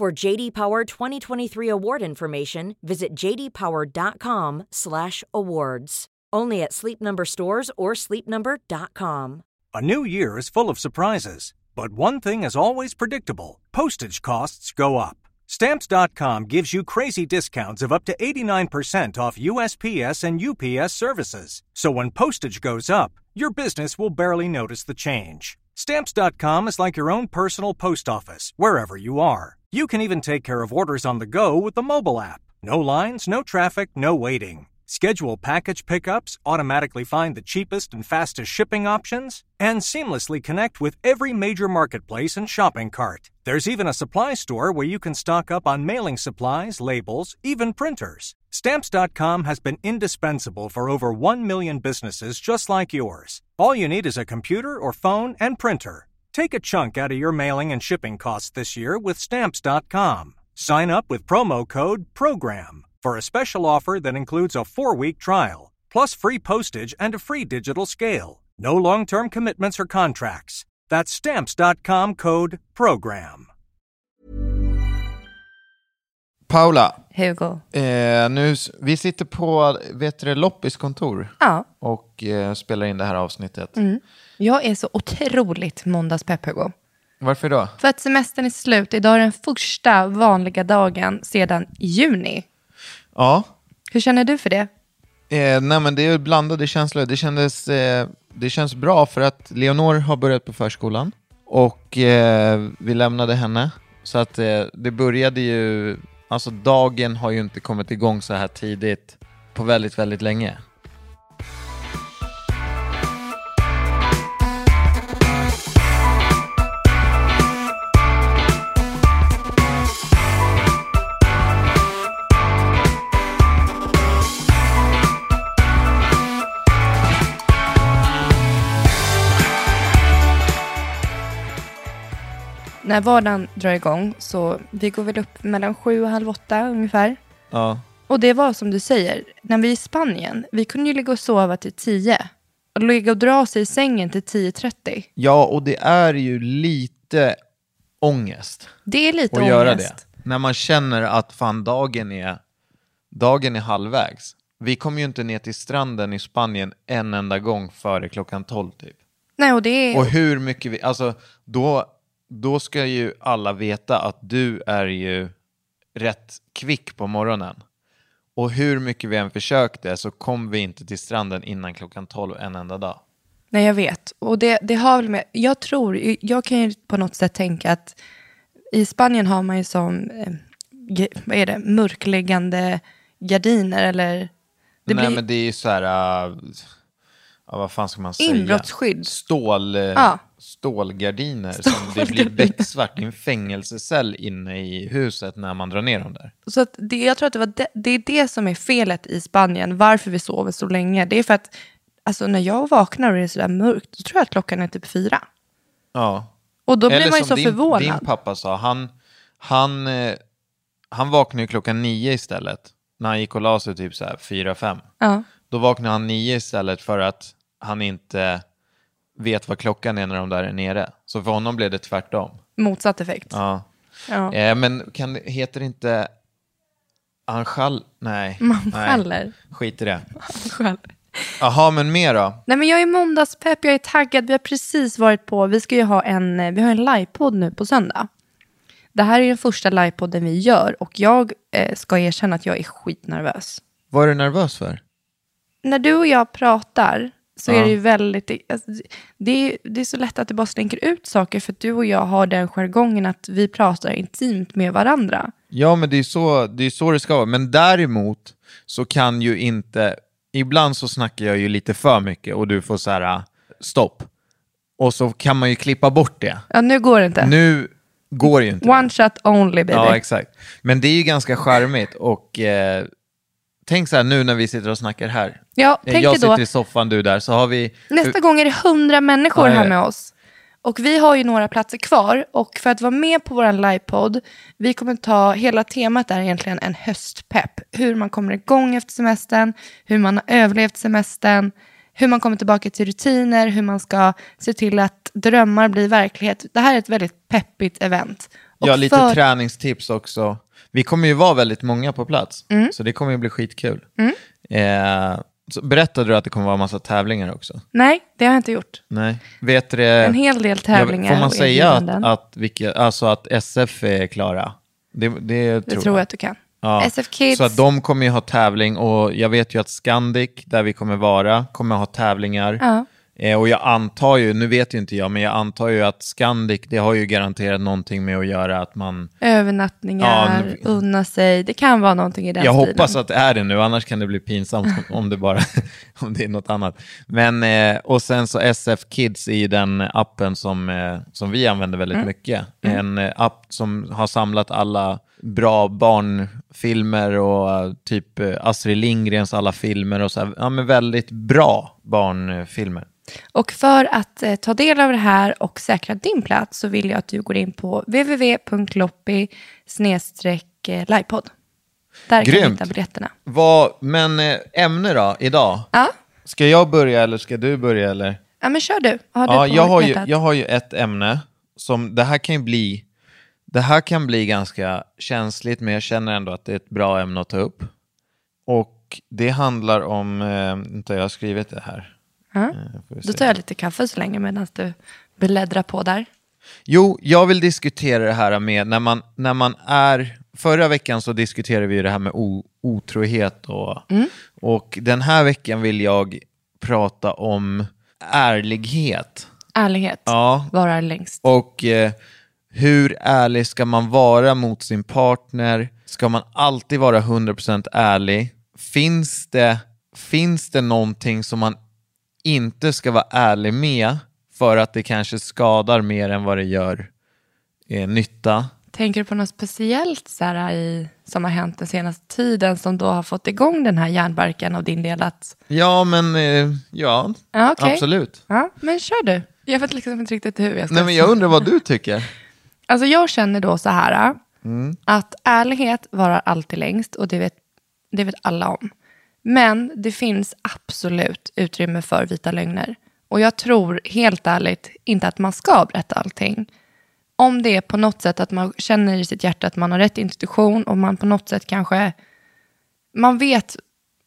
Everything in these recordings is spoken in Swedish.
For JD Power 2023 award information, visit jdpower.com/awards. Only at Sleep Number stores or sleepnumber.com. A new year is full of surprises, but one thing is always predictable postage costs go up. Stamps.com gives you crazy discounts of up to 89% off USPS and UPS services. So when postage goes up, your business will barely notice the change. Stamps.com is like your own personal post office, wherever you are. You can even take care of orders on the go with the mobile app. No lines, no traffic, no waiting. Schedule package pickups, automatically find the cheapest and fastest shipping options, and seamlessly connect with every major marketplace and shopping cart. There's even a supply store where you can stock up on mailing supplies, labels, even printers. Stamps.com has been indispensable for over 1 million businesses just like yours. All you need is a computer or phone and printer. Take a chunk out of your mailing and shipping costs this year with Stamps.com. Sign up with promo code PROGRAM for a special offer that includes a four week trial, plus free postage and a free digital scale. No long term commitments or contracts. That's Stamps.com code PROGRAM. Paula, Hugo. eh, nu, vi sitter på vet du, Loppis kontor Ja, och eh, spelar in det här avsnittet. jag är så otroligt måndagspepp Hugo. Varför då? För att semestern är slut. Idag är den första vanliga dagen sedan juni. Ja, Hur känner du för det? eh, nej, men det är blandade känslor. Det, kändes, eh, det känns bra för att Leonor har börjat på förskolan och eh, vi lämnade henne. Så att eh, det började ju, alltså dagen har ju inte kommit igång så här tidigt på väldigt, väldigt länge. När vardagen drar igång så vi går väl upp mellan sju och halv åtta ungefär. Ja, Och det var som du säger, när vi är i Spanien, vi kunde ju ligga och sova till tio. Och ligga och dra sig i sängen till 10.30. ja och det är ju lite ångest. Det är lite och ångest. göra det. När man känner att fan dagen är, dagen är halvvägs. Vi kom ju inte ner till stranden i Spanien en enda gång före klockan 12 typ. Nej, och det är... Och hur mycket vi, alltså då, då ska ju alla veta att du är ju rätt kvick på morgonen. Och hur mycket vi än försökte så kom vi inte till stranden innan klockan 12 en enda dag. Nej, jag vet. Och det, det har väl med... Jag tror, jag kan ju på något sätt tänka att i Spanien har man ju som, eh, vad är det, mörkläggande gardiner eller... Det Nej blir, men det är ju så här, äh, ja, vad fan ska man säga? Inbrottsskydd. Stål, Ja. Stålgardiner som det blir becksvart. Det är en fängelsecell inne i huset när man drar ner dem där. Så det, jag tror att det, var det, det är det som är felet i Spanien, varför vi sover så länge. Det är för att alltså, när jag vaknar och det är sådär mörkt, då tror jag att klockan är typ fyra. Ja. Och då blir Eller man ju så din, förvånad. din pappa sa, han, han, eh, han vaknade klockan nio istället. När han gick och la sig typ så här fyra, fem. Ja. Då vaknade han nio istället för att han inte vet vad klockan är när de där är nere. Så för honom blev det tvärtom. Motsatt effekt. Ja. Ja. Eh, men kan, heter inte Anchal? Nej. Man Nej. Skit i det. Jaha, men mer då? Nej men jag är måndagspepp, jag är taggad. Vi har precis varit på, vi ska ju ha en, eh, vi har en livepodd nu på söndag. Det här är den första livepodden vi gör och jag eh, ska erkänna att jag är skitnervös. Vad är du nervös för? När du och jag pratar så Ja. är det ju väldigt, alltså, det, är, det är så lätt att det bara slänker ut saker för att du och jag har den jargongen att vi pratar intimt med varandra. Ja, men det är så det, är så det ska vara. Men däremot så kan ju inte... Ibland så snackar jag ju lite för mycket och du får så här, äh, stopp. Och så kan man ju klippa bort det. Ja, nu går det inte. Nu, går ju inte. One shot only baby. Ja, exakt. Men det är ju ganska charmigt och eh, tänk så här nu när vi sitter och snackar här. Ja, Eh, tänk jag dig då, sitter i soffan, du där, så har vi... nästa gång är det hundra människor Ja, här med oss. Och vi har ju några platser kvar och för att vara med på vår livepodd, vi kommer ta, hela temat är egentligen en höstpepp. Hur man kommer igång efter semestern, hur man har överlevt semestern, hur man kommer tillbaka till rutiner, hur man ska se till att drömmar blir verklighet. Det här är ett väldigt peppigt event. Och Ja, lite för- träningstips också. Vi kommer ju vara väldigt många på plats, Mm. så det kommer ju bli skitkul. Eh, så berättade du att det kommer vara massa tävlingar också? Nej, det har jag inte gjort. Nej. Vet du En hel del tävlingar Får man säga att, att, vilka, alltså att SF är klara? Det, det, Det tror tror jag jag. att du kan. Ja. SF Kids. Så att de kommer ju ha tävling och jag vet ju att Scandic, där vi kommer vara, kommer ha tävlingar. Ja. Eh, och jag antar ju, nu vet ju inte jag, men jag antar ju att Scandic, det har ju garanterat någonting med att göra att man... Övernattningar, Ja, nu- unna sig. Det kan vara någonting i den jag stilen. hoppas att det är det nu, annars kan det bli pinsamt om- det bara om det är något annat. Men, eh, och sen så SF Kids är ju den appen som, eh, som vi använder väldigt Mm. mycket. En eh, app som har samlat alla bra barnfilmer och typ Astrid Lindgrens alla filmer och så här, ja men väldigt bra barnfilmer. Och för att eh, ta del av det här och säkra din plats så vill jag att du går in på www.loppi livepodd. Där kan du Grymt. hitta biljetterna. Vad, men eh, ämne då, idag? Ja. Ska jag börja eller ska du börja eller? ja, men kör du. Har du Ja, jag har, ju, jag har ju ett ämne som, det här kan ju bli, det här kan bli ganska känsligt, men jag känner ändå att det är ett bra ämne att ta upp. Och det handlar om, eh, vänta jag har skrivit det här. Ja. Eh, Då tar jag lite kaffe så länge medan du bläddrar på där. Jo, jag vill diskutera det här med när man, när man är... Förra veckan så diskuterade vi det här med o, otrohet och, och den här veckan vill jag prata om ärlighet. Ärlighet Ja, varar längst. och eh, hur ärlig ska man vara mot sin partner? Ska man alltid vara 100% ärlig? Finns det, finns det någonting som man inte ska vara ärlig med för att det kanske skadar mer än vad det gör eh, nytta? Tänker du på något speciellt så här, i, som har hänt den senaste tiden som då har fått igång den här järnbarken av din del? Att, Ja, men eh, ja, ja, okej. absolut. Ja, men kör du. Jag vet liksom inte riktigt hur jag ska Nej, men jag undrar vad du tycker. Alltså jag känner då så här, att ärlighet varar alltid längst och det vet, det vet alla om. Men det finns absolut utrymme för vita lögner. Och jag tror helt ärligt inte att man ska berätta allting. Om det är på något sätt att man känner i sitt hjärta att man har rätt institution och man på något sätt kanske, man vet,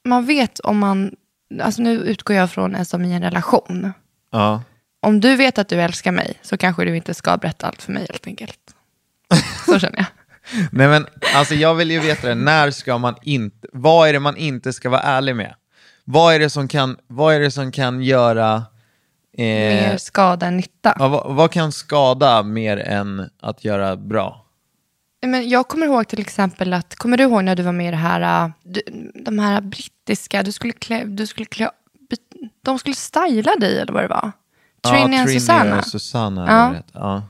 man vet om man, alltså nu utgår jag från en som i en relation Ja. om du vet att du älskar mig så kanske du inte ska berätta allt för mig helt enkelt. Så känner jag. Nej men alltså jag vill ju veta det, när ska man inte, vad är det man inte ska vara ärlig med? Vad är det som kan, vad är det som kan göra, eh, Mer skada än nytta. ja, vad, vad kan skada mer än att göra bra? Men jag kommer ihåg till exempel att, kommer du ihåg när du var med i det här, äh, du, de här brittiska, du skulle klä, du skulle klä, de skulle styla dig eller vad det var. Trini ja, och Susanna. och Susanna. Ja. Ja.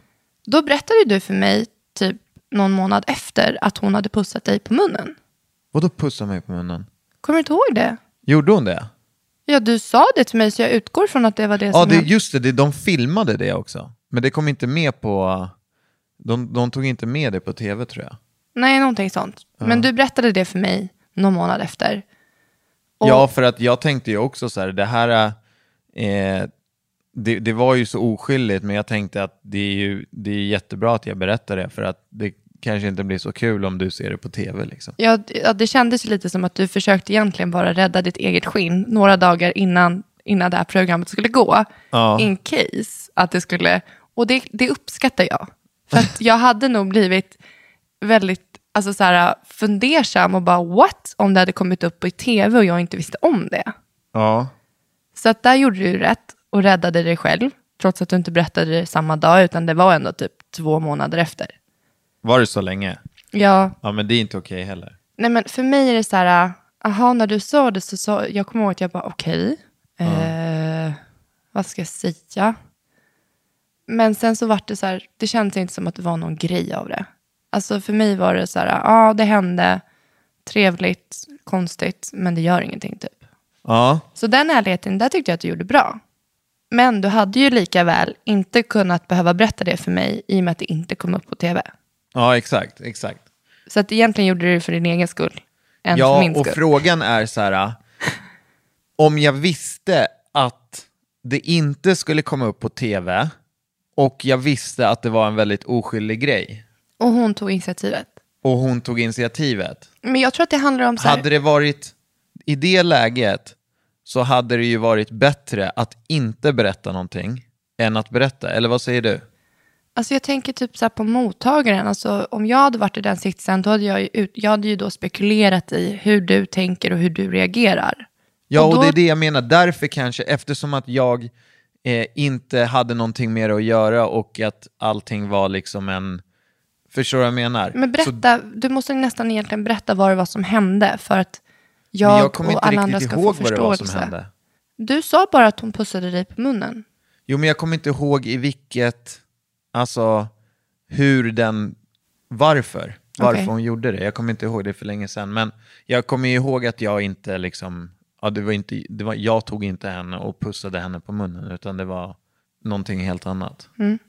Då berättade du för mig, typ någon månad efter, att hon hade pussat dig på munnen. Vadå pussa mig på munnen? Kommer du inte ihåg det? Gjorde hon det? Ja, du sa det till mig så jag utgår från att det var det Ja, som det, hände. just det, det, de filmade det också. Men det kom inte med på, de, de tog inte med det på tv tror jag. Nej, någonting sånt. Men du berättade det för mig någon månad efter. Och- Ja, för att jag tänkte ju också så här, det här eh, det, det var ju så oskyldigt, men jag tänkte att det är ju det är jättebra att jag berättar det, för att det kanske inte blir så kul om du ser det på tv. Liksom. Ja, ja, det kändes lite som att du försökte egentligen bara rädda ditt eget skinn några dagar innan, innan det här programmet skulle gå. Ja. In case att det skulle... Och det, det uppskattar jag. För att jag hade nog blivit väldigt alltså så här, fundersam och bara what om det hade kommit upp i tv och jag inte visste om det. Ja. Så att där gjorde du rätt och räddade dig själv. Trots att du inte berättade det samma dag utan det var ändå typ två månader efter. Var det så länge? Ja, Ja, men det är inte okej heller. Nej men för mig är det så här, aha när du sa det så sa, jag kommer ihåg att jag bara okej, eh, vad ska jag säga? Men sen så var det så här, det kändes inte som att det var någon grej av det. Alltså för mig var det så här, ja det hände, trevligt, konstigt, men det gör ingenting typ. Ja. Så den ärligheten, där tyckte jag att du gjorde bra. Men du hade ju lika väl inte kunnat behöva berätta det för mig i och med att det inte kom upp på tv. Ja, exakt, exakt. Så att egentligen gjorde du det för din egen skull. Än för Ja, min och skull. frågan är så här, om jag visste att det inte skulle komma upp på tv och jag visste att det var en väldigt oskyldig grej Och hon tog initiativet. och hon tog initiativet. Men jag tror att det handlar om så här, Hade det varit i det läget så hade det ju varit bättre att inte berätta någonting än att berätta. Eller vad säger du? Alltså jag tänker typ så här på mottagaren. Alltså om jag hade varit i den sitsen, då hade jag ju, jag hade ju då spekulerat i hur du tänker och hur du reagerar. Ja, Och och, då- det är det jag menar. Därför kanske, eftersom att jag eh, inte hade någonting mer att göra och att allting var liksom en... Förstår du vad jag menar? Men Så, berätta, du måste nästan egentligen berätta vad det var som hände för att jag, jag kommer och inte alla andra riktigt ska ihåg få vad det var förståelse. som hände. Du sa bara att hon pussade dig på munnen. Jo, men jag kommer inte ihåg i vilket... Alltså, hur den... Varför? Varför Okej. hon gjorde det. Jag kommer inte ihåg det för länge sedan. Men jag kommer ihåg att jag inte liksom... Ja, det var inte, det var, jag tog inte henne och pussade henne på munnen, utan det var någonting helt annat. Mm.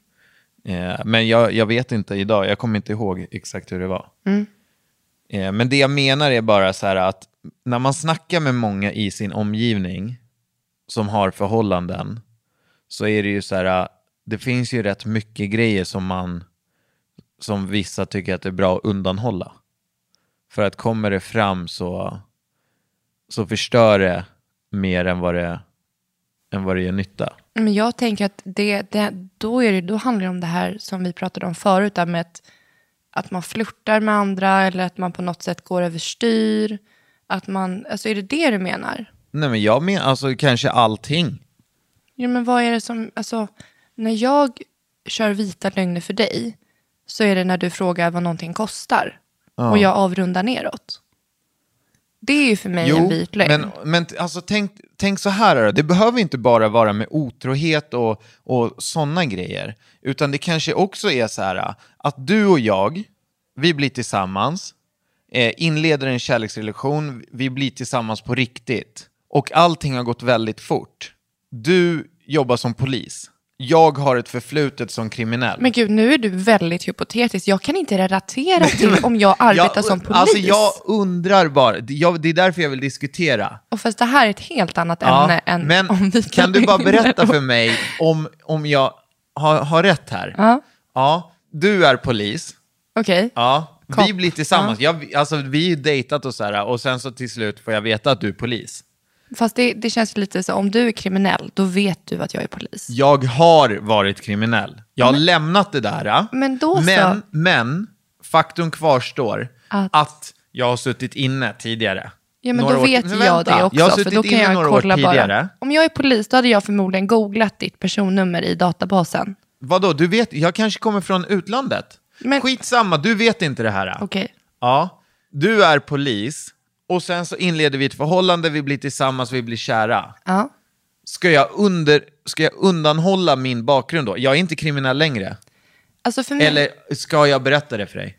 Eh, men jag, jag vet inte idag, jag kommer inte ihåg exakt hur det var. Mm. Eh, men det jag menar är bara så här att när man snackar med många i sin omgivning som har förhållanden så är det ju så här, det finns ju rätt mycket grejer som man, som vissa tycker att det är bra att undanhålla. För att kommer det fram så, så förstör det mer än vad det, än vad det gör nytta. Men jag tänker att det, det, då, är det, då handlar det om det här som vi pratade om förut, där med att, att man flörtar med andra eller att man på något sätt går överstyr. Att man, alltså är det det du menar? Nej men jag menar alltså kanske allting. Ja, men vad är det som, alltså, när jag kör vita lögner för dig så är det när du frågar vad någonting kostar och jag avrundar neråt. Det är ju för mig en vit lögn. men, men alltså, tänk, tänk så här, det behöver inte bara vara med otrohet och, och sådana grejer. Utan det kanske också är så här att du och jag, vi blir tillsammans, eh, inleder en kärleksrelation, vi blir tillsammans på riktigt. Och allting har gått väldigt fort. Du jobbar som polis. Jag har ett förflutet som kriminell. Men gud, nu är du väldigt hypotetisk. Jag kan inte relatera till om jag arbetar Jag- som polis. Alltså jag undrar bara, det- jag, det är därför jag vill diskutera. Och fast det här är ett helt annat Ja, ämne än men om vita kan du bara berätta för mig om, om jag har, har rätt här? Ja, Ja, du är polis. okej. Ja, vi Kopp. blir tillsammans. Jag, alltså, vi har ju dejtat och så här, och sen så till slut får jag veta att du är polis. Fast det, det känns lite så, om du är kriminell, då vet du att jag är polis. Jag har varit kriminell. Jag har lämnat det där. Men då så. men, men faktum kvarstår Att- att, jag har suttit inne tidigare. Ja, men Några då år- vet Men jag det också. Jag har för då kan jag kolla bara. Om jag är polis, då hade jag förmodligen googlat ditt personnummer i databasen. Vadå, du vet, jag kanske kommer från utlandet. Men- Skitsamma, du vet inte det här. Okej. Ja, du är polis och sen så inleder vi ett förhållande, vi blir tillsammans, vi blir kära. Ja. Ska jag, under, ska jag undanhålla min bakgrund då? Jag är inte kriminell längre. Alltså för mig, Eller ska jag berätta det för dig?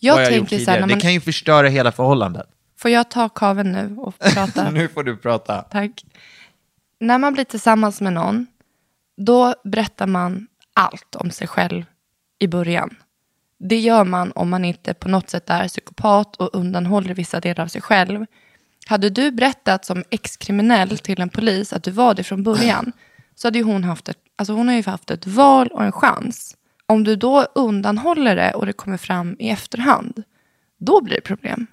jag Vad jag gjort tänker så här, tidigare? när man, Det kan ju förstöra hela förhållandet. får jag ta kaven nu och prata? Nu får du prata. Tack. När man blir tillsammans med någon, då berättar man allt om sig själv i början. Det gör man om man inte på något sätt är psykopat och undanhåller vissa delar av sig själv. Hade du berättat som ex-kriminell till en polis att du var det från början, så hade ju hon haft ett, alltså hon har ju haft ett val och en chans. Om du då undanhåller det och det kommer fram i efterhand, då blir det problem.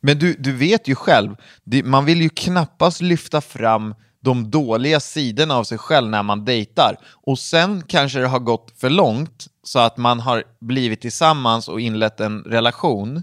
Men du, du vet ju själv, man vill ju knappast lyfta fram de dåliga sidorna av sig själv när man dejtar. Och sen kanske det har gått för långt så att man har blivit tillsammans och inlett en relation.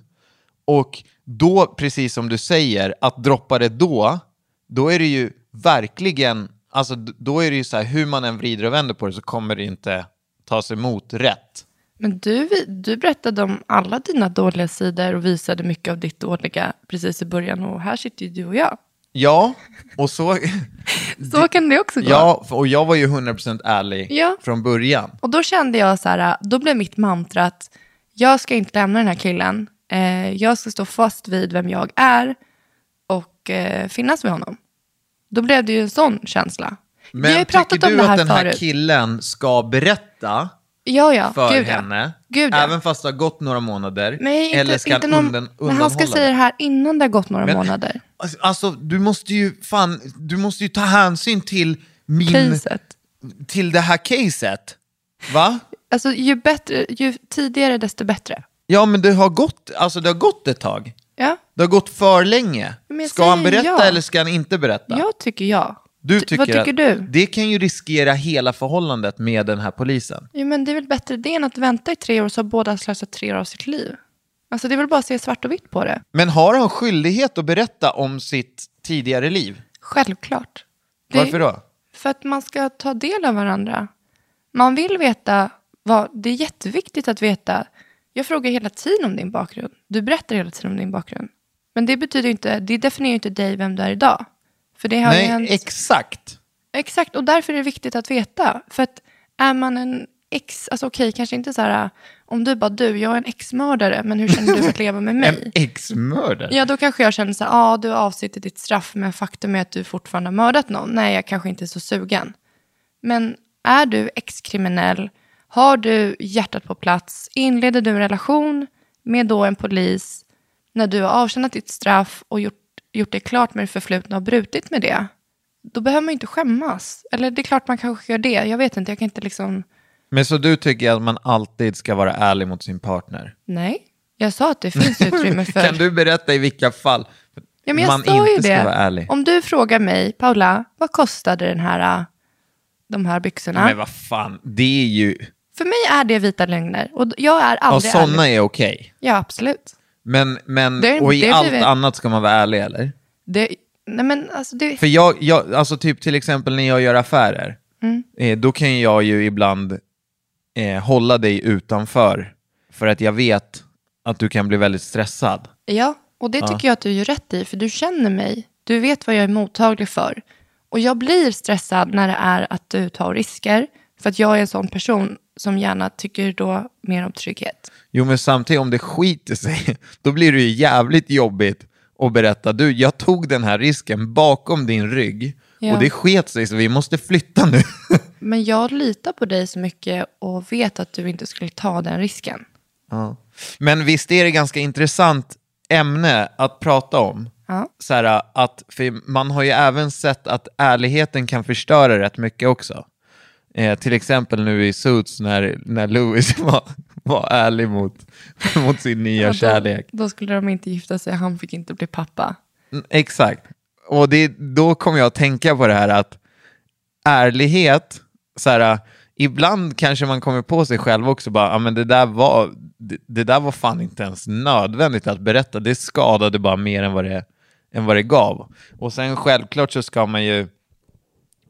Och då, precis som du säger, att droppa det då, då är det ju verkligen, alltså då är det ju så här, hur man än vrider och vänder på det så kommer det inte tas emot rätt. Men du, du berättade om alla dina dåliga sidor och visade mycket av ditt dåliga precis i början. Och här sitter ju du och jag. Ja, och så... Så kan det också gå. Ja, och jag var ju 100% ärlig Ja. från början. Och då kände jag så här, då blev mitt mantra att jag ska inte lämna den här killen. Eh, jag ska stå fast vid vem jag är och eh, finnas med honom. Då blev det ju en sån känsla. Men tycker om du att den här förut. killen ska berätta Ja, ja. för Gud, ja. henne, Gud, ja. även fast det har gått några månader? Nej, inte, eller ska inte någon, undan, Men han ska säga det? här innan det har gått några Men- månader. Alltså, Alltså, du måste ju fan, du måste ju ta hänsyn till min, Priset. till det här caset. Va? Alltså ju, bättre, ju tidigare desto bättre. Ja, men det har gått, alltså det har gått ett tag. Ja, Det har gått för länge. Ska han berätta ja. eller ska han inte berätta? jag tycker ja. Du Ty- tycker vad tycker du? Det kan ju riskera hela förhållandet med den här polisen. Jo, men det är väl bättre det än att vänta i tre år så har båda slösat tre år av sitt liv. Alltså det är väl bara att se svart och vitt på det. Men har han skyldighet att berätta om sitt tidigare liv? Självklart. Det- Varför då? För att man ska ta del av varandra. Man vill veta, vad, det är jätteviktigt att veta. Jag frågar hela tiden om din bakgrund. Du berättar hela tiden om din bakgrund. Men det betyder inte, det definierar inte dig vem du är idag. För det har ju Nej, hänt, exakt. Exakt, och därför är det viktigt att veta. För att är man en ex, alltså okej, kanske inte så här, om du bara du, jag är en ex-mördare, men hur känner du att leva med mig? En ex-mördare? Ja, då kanske jag känner så här, ja, du har avsittit ditt straff, men faktum är att du fortfarande har mördat någon. Nej, jag kanske inte är så sugen. Men är du ex-kriminell, har du hjärtat på plats, inleder du en relation med då en polis när du har avtjänat ditt straff och gjort, gjort det klart med det förflutna och brutit med det, då behöver man ju inte skämmas. Eller det är klart man kanske gör det, jag vet inte, jag kan inte liksom, Men så du tycker att man alltid ska vara ärlig mot sin partner? nej. Jag sa att det finns utrymme för... Kan du berätta i vilka fall Ja, men jag man inte ju ska det. vara ärlig? Om du frågar mig, Paula, vad kostade den här, äh, de här byxorna? Men vad fan, det är ju... För mig är det vita lögner. Och jag är aldrig sådana ärlig. är okej. Ja, absolut. Men, men Det- och i det allt vi- annat ska man vara ärlig eller? Det, nej men alltså det, För jag, jag, alltså typ till exempel när jag gör affärer, Mm. eh, då kan jag ju ibland eh, hålla dig utanför. För att jag vet att du kan bli väldigt stressad. ja, och det tycker jag att du gör rätt i. För du känner mig. Du vet vad jag är mottaglig för. Och jag blir stressad när det är att du tar risker. För att jag är en sån person som gärna tycker då mer om trygghet. Jo men samtidigt om det skiter sig, då blir det ju jävligt jobbigt att berätta, du jag tog den här risken bakom din rygg Ja. och det sket sig så vi måste flytta nu. Men jag litar på dig så mycket och vet att du inte skulle ta den risken. Ja. Men visst är det ganska intressant ämne att prata om? Ja. Så här, att, man har ju även sett att ärligheten kan förstöra rätt mycket också. Eh, till exempel nu i Suits när, när Louis var, var ärlig mot, mot sin nya Ja, kärlek. Då, skulle de inte gifta sig, han fick inte bli pappa. Mm, Exakt. Och det, då kommer jag att tänka på det här att ärlighet, så här, ibland kanske man kommer på sig själv också bara, ja men det där var, det, det där var fan inte ens nödvändigt att berätta, det skadade bara mer än vad det, än vad det gav. Och sen självklart så ska man ju,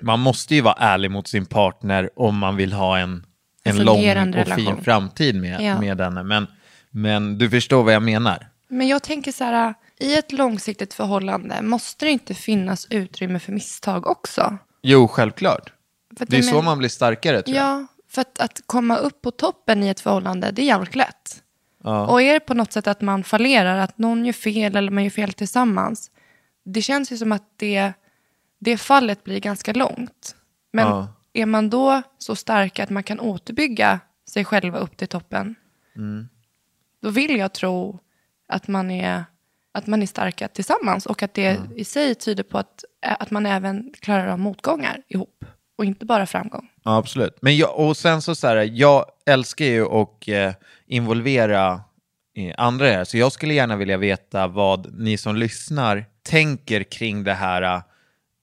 man måste ju vara ärlig mot sin partner om man vill ha en, en En lång och fin relation. framtid med, Ja. med henne. Men, men du förstår vad jag menar. Men jag tänker så här, i ett långsiktigt förhållande måste det inte finnas utrymme för misstag också? Jo, självklart. För Det är jag så men- man blir starkare tror jag. Ja, för att, att komma upp på toppen i ett förhållande, det är jävligt lätt. Ja. Och är det på något sätt att man fallerar, att någon gör fel eller man gör fel tillsammans, det känns ju som att det, det fallet blir ganska långt. Men Ja. är man då så stark att man kan återbygga sig själva upp till toppen, Mm. då vill jag tro att man är, att man är starka tillsammans och att det i sig tyder på att, att man även klarar av motgångar ihop och inte bara framgång. Ja, absolut. Men jag, och sen så, så här, jag älskar ju att eh, involvera eh, andra i det här, så jag skulle gärna vilja veta vad ni som lyssnar tänker kring det här eh,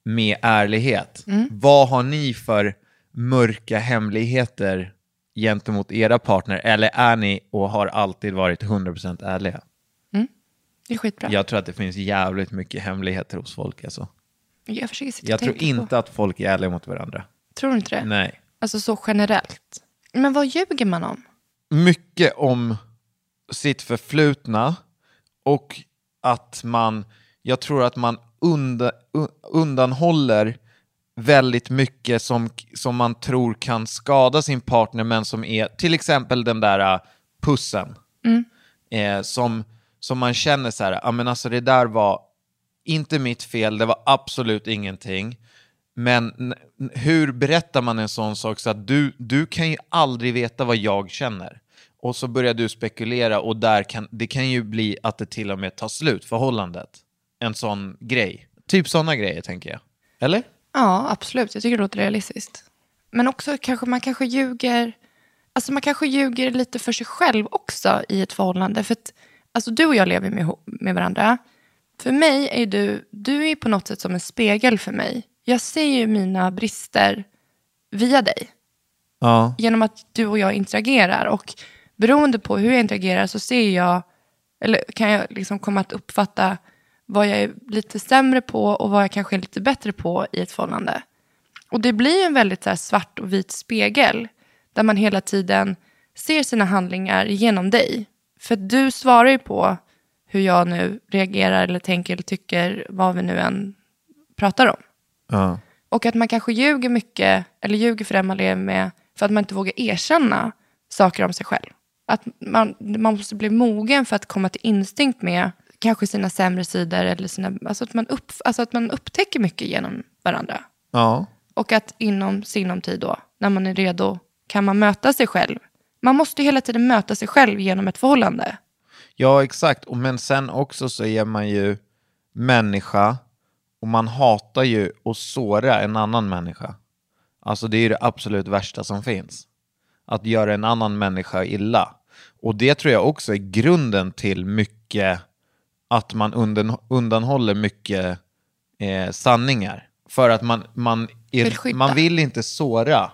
med ärlighet. Vad har ni för mörka hemligheter gentemot era partner, eller är ni och har alltid varit 100% ärliga? Det är skitbra. Jag tror att det finns jävligt mycket hemligheter hos folk. Alltså. Jag försöker sitta Jag tror inte På. att folk är ärliga mot varandra. Tror du inte det? Nej. Alltså så generellt. Men vad ljuger man om? mycket om sitt förflutna och att man, jag tror att man unda, un, undanhåller väldigt mycket som, som man tror kan skada sin partner, men som är till exempel den där uh, pussen. Eh, som, som man känner så här, ja men alltså det där var inte mitt fel, det var absolut ingenting. Men hur berättar man en sån sak så att du, du kan ju aldrig veta vad jag känner? Och så börjar du spekulera och där kan, det kan ju bli att det till och med tar slut, förhållandet. En sån grej. Typ såna grejer tänker jag. Eller? Ja, absolut. Jag tycker det låter realistiskt. Men också kanske man kanske ljuger, alltså man kanske ljuger lite för sig själv också i ett förhållande. För att, alltså du och jag lever med, med varandra. För mig är du, du är på något sätt som en spegel för mig. Jag ser ju mina brister via dig. Ja. Genom att du och jag interagerar. Och beroende på hur jag interagerar så ser jag, eller kan jag liksom komma att uppfatta vad jag är lite sämre på och vad jag kanske är lite bättre på i ett förhållande. Och det blir en väldigt så svart och vit spegel där man hela tiden ser sina handlingar genom dig. För du svarar ju på hur jag nu reagerar eller tänker eller tycker, vad vi nu än pratar om. ja. Och att man kanske ljuger mycket, eller ljuger för den man lever med, för att man inte vågar erkänna saker om sig själv. Att man, man måste bli mogen för att komma till instinkt med kanske sina sämre sidor, eller sina, alltså, att man upp, alltså att man upptäcker mycket genom varandra. Ja. Och att inom sinom tid då, när man är redo, kan man möta sig själv. Man måste ju hela tiden möta sig själv genom ett förhållande. Ja, exakt. Och Men sen också så är man ju människa och man hatar ju att såra en annan människa. Alltså det är ju det absolut värsta som finns. Att göra en annan människa illa. Och det tror jag också är grunden till mycket att man undan, undanhåller mycket eh, sanningar. För att man, man, Vill är, skydda. man vill inte såra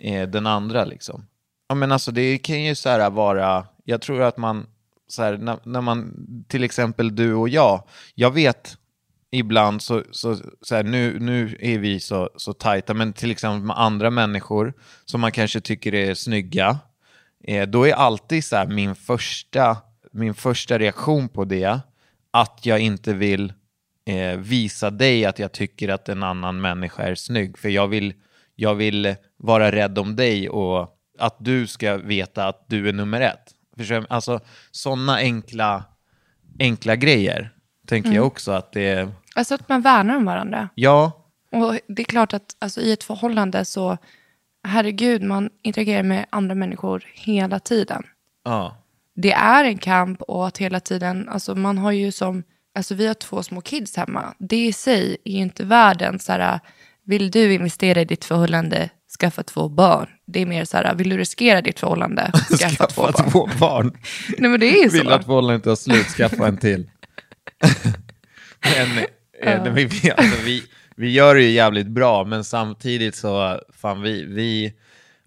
eh, den andra liksom. Ja men alltså det kan ju så här vara, jag tror att man, så här, när, när man, till exempel du och jag, jag vet ibland så, så, så här, nu, nu är vi så, så tajta, men till exempel med andra människor som man kanske tycker är snygga, eh, då är alltid så här min första, min första reaktion på det att jag inte vill eh, visa dig att jag tycker att en annan människa är snygg. För jag vill, jag vill vara rädd om dig och att du ska veta att du är nummer ett. Förstår? Alltså sådana enkla, enkla grejer tänker jag också att det är... Alltså att man värnar om varandra. Ja, Och det är klart att alltså, i ett förhållande så, herregud, man interagerar med andra människor hela tiden. ja, Det är en kamp och att hela tiden, alltså man har ju som, alltså vi har två små kids hemma. Det i sig är ju inte världen så här, vill du investera i ditt förhållande, skaffa två barn. Det är mer så här, vill du riskera ditt förhållande, skaffa, två barn. två barn. Nej men det är ju Vill så. att förhållandet tar slut, skaffa en till. men eh, vi, vi, alltså, vi, vi gör det ju jävligt bra, men samtidigt så, fan vi, vi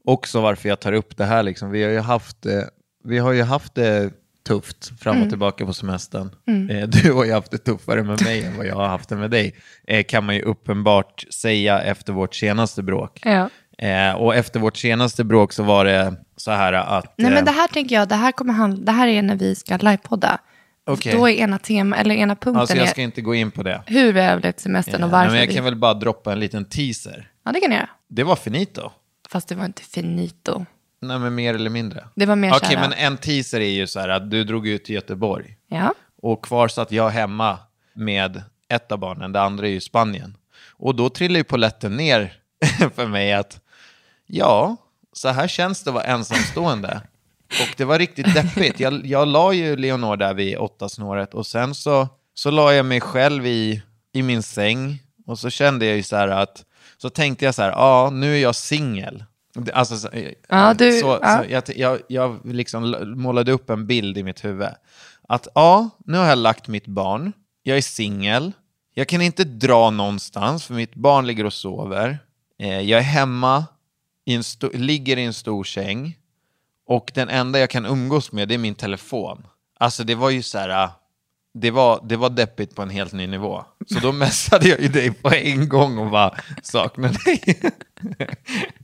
också varför jag tar upp det här liksom, vi har ju haft, eh, vi har ju haft det tufft fram och tillbaka på semestern. Eh, du har ju haft det tuffare med mig än vad jag har haft det med dig, eh, kan man ju uppenbart säga efter vårt senaste bråk. Ja. Eh, och efter vårt senaste bråk så var det så här att... Nej men det här tänker jag, det här, kommer handla, det här är när vi ska livepodda. Okej. Då är ena tema, eller ena punkten Alltså jag är ska inte gå in på det. hur vi överlevt semestern och Eh, varför men jag vi... kan väl bara droppa en liten teaser. Ja det kan jag. Det var finito. Fast det var inte finito. Nej, men mer eller mindre. Det var mer Okej, här- men en teaser är ju så här att du drog ut till Göteborg. Ja. Och kvar satt jag hemma med ett av barnen, det andra är ju Spanien. Och då trillade ju polletten ner för mig att ja, så här känns det att vara ensamstående. Och det var riktigt deppigt. Jag, jag la ju Leonor där vid åtta snåret och sen så, så la jag mig själv i, i min säng och så kände jag ju så här att, så tänkte jag så här, ja, nu är jag singel. Alltså, så, Ja, du- så, ja. så jag, jag, jag liksom målade upp en bild i mitt huvud. Att ja, nu har jag lagt mitt barn, jag är singel, jag kan inte dra någonstans för mitt barn ligger och sover. Eh, jag är hemma, i ligger i en stor säng och den enda jag kan umgås med är min telefon. Alltså det var ju så här, äh, det var, det var deppigt på en helt ny nivå. Så då messade jag ju dig på en gång och bara saknar dig.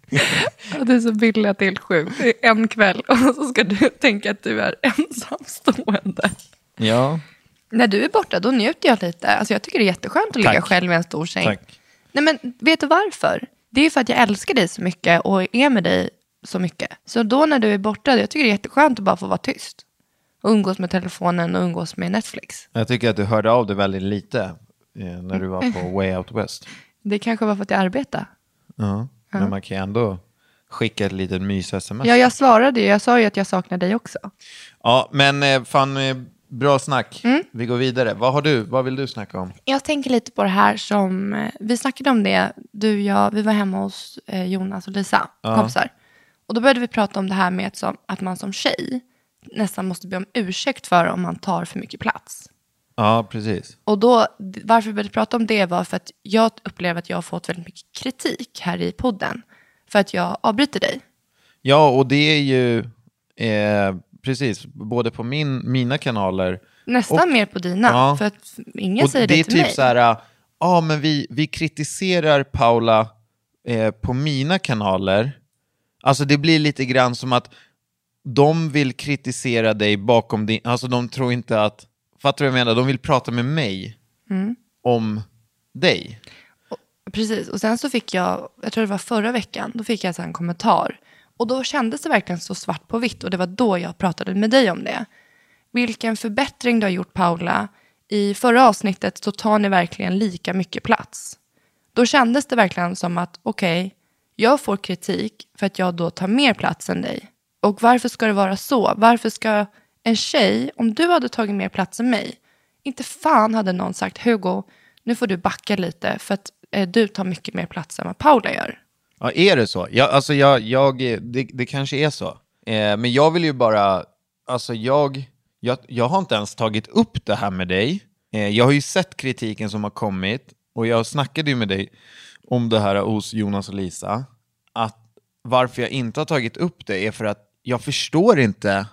Ja, Det är så billigt att det är helt sjukt. Det är en kväll och så ska du tänka att du är ensamstående. Ja. När du är borta, då njuter jag lite. Alltså jag tycker det är jätteskönt att ligga Tack. själv i en stor säng. Tack. Nej men vet du varför? Det är för att jag älskar dig så mycket och är med dig så mycket. Så då när du är borta, jag tycker det är jätteskönt att bara få vara tyst. Och umgås med telefonen och umgås med Netflix. Jag tycker att du hörde av dig väldigt lite eh, när du var på Way Out West. Det kanske var för att jag arbetar. Ja. Men man kan ju ändå skicka ett litet mys-sms. Ja, jag svarade ju. Jag sa ju att jag saknar dig också. Ja, men eh, fan, eh, bra snack. Mm. Vi går vidare. Vad har du? Vad vill du snacka om? Jag tänker lite på det här som, eh, vi snackade om det, du, jag, vi var hemma hos Jonas och Lisa, kompisar. Och då började vi prata om det här med att, som, att man som tjej nästan måste be om ursäkt för om man tar för mycket plats. Ja, precis. Och då, varför vi började prata om det var för att jag upplever att jag har fått väldigt mycket kritik här i podden. För att jag avbryter dig. Ja, och det är ju eh, precis, både på min, mina kanaler Nästan Och- mer på dina. Ja. För att ingen säger det det, är till typ mig. så här, ja men vi, vi kritiserar Paula eh, på mina kanaler. Alltså det blir lite grann som att de vill kritisera dig bakom din, alltså de tror inte att, fattar du vad jag menar? De vill prata med mig Mm. om dig. Precis, och sen så fick jag, jag tror det var förra veckan, då fick jag så en kommentar. Och då kändes det verkligen så svart på vitt och det var då jag pratade med dig om det. Vilken förbättring du har gjort Paula. I förra avsnittet så tar ni verkligen lika mycket plats. Då kändes det verkligen som att okej, jag får kritik för att jag då tar mer plats än dig. Och varför ska det vara så? Varför ska en tjej, om du hade tagit mer plats än mig, inte fan hade någon sagt Hugo, nu får du backa lite för att eh, du tar mycket mer plats än vad Paula gör. Ja, är det så? Jag, alltså jag, jag, det, det kanske är så. Eh, men jag vill ju bara, alltså jag, jag, jag har inte ens tagit upp det här med dig. Eh, jag har ju sett kritiken som har kommit och jag snackade ju med dig om det här hos Jonas och Lisa. Att varför jag inte har tagit upp det är för att jag förstår inte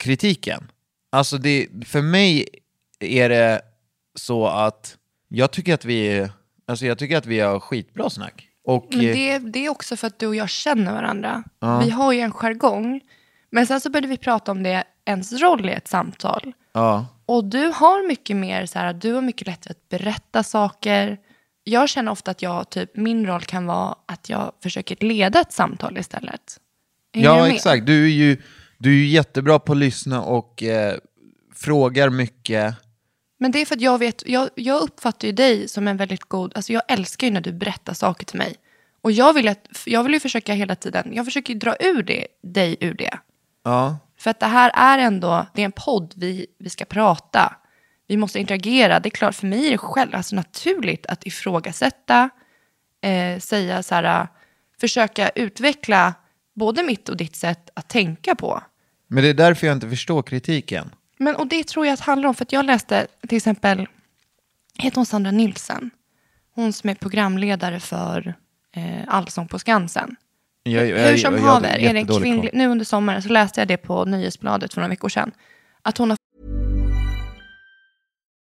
kritiken. Alltså det, för mig är det så att jag tycker att vi, alltså jag tycker att vi har skitbra snack. Och, Men eh, det, det är också för att du och jag känner varandra. Vi har ju en jargong. Men sen så började vi prata om det, ens roll i ett samtal. ja. Och du har mycket mer så här, du har mycket lättare att berätta saker. Jag känner ofta att jag, typ, min roll kan vara att jag försöker leda ett samtal istället. Hänger Ja, exakt. Du är, ju, du är ju jättebra på att lyssna och eh, frågar mycket. Men det är för att jag vet, jag, jag uppfattar ju dig som en väldigt god, alltså jag älskar ju när du berättar saker till mig. Och jag vill, att, jag vill ju försöka hela tiden, jag försöker ju dra ur det, dig ur det. Ja. För att det här är ändå, det är en podd, vi, vi ska prata. Vi måste interagera. Det är klart, för mig är det själv, alltså naturligt att ifrågasätta, eh, säga så här, försöka utveckla både mitt och ditt sätt att tänka på. Men det är därför jag inte förstår kritiken. Men, och det tror jag att handlar om, för att jag läste till exempel, heter hon Sandra Nilsen? Hon som är programledare för eh, Allsång på Skansen. Jag, jag, Hur som jag- haver, är det en kvinnlig, nu under sommaren så läste jag det på Nyhetsbladet för några veckor sedan. Att hon har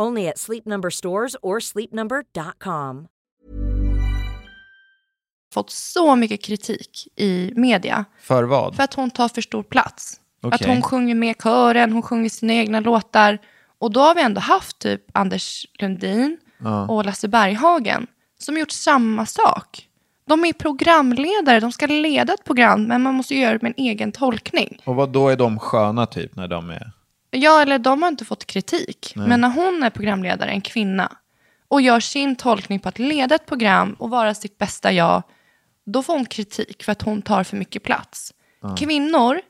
Only at Sleep Number stores or sleepnumber.com. fått så mycket kritik i media För vad? för att hon tar för stor plats. Att Okej. hon sjunger med kören, hon sjunger sina egna låtar. Och då har vi ändå haft typ Anders Lundin och Lasse Berghagen som gjort samma sak. De är programledare, de ska leda ett program, men man måste göra det med en egen tolkning. Och vad då är de sköna typ när de är... Ja, eller de har inte fått kritik. Men när hon är programledare, en kvinna, och gör sin tolkning på att leda ett program och vara sitt bästa jag, då får hon kritik för att hon tar för mycket plats. Kvinnor,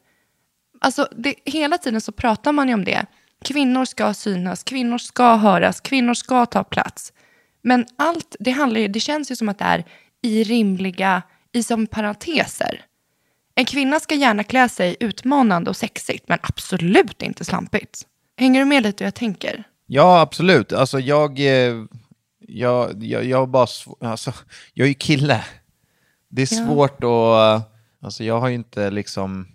alltså det, hela tiden så pratar man ju om det. Kvinnor ska synas, kvinnor ska höras, kvinnor ska ta plats. Men allt, det, handlar ju, det känns ju som att det är i rimliga, i som parenteser. En kvinna ska gärna klä sig utmanande och sexigt, men absolut inte slampigt. Hänger du med lite hur jag tänker? Ja, absolut. Alltså jag... eh, Jag, jag, jag bara... Alltså, jag är ju kille. Det är Ja. svårt att... Alltså jag har ju inte liksom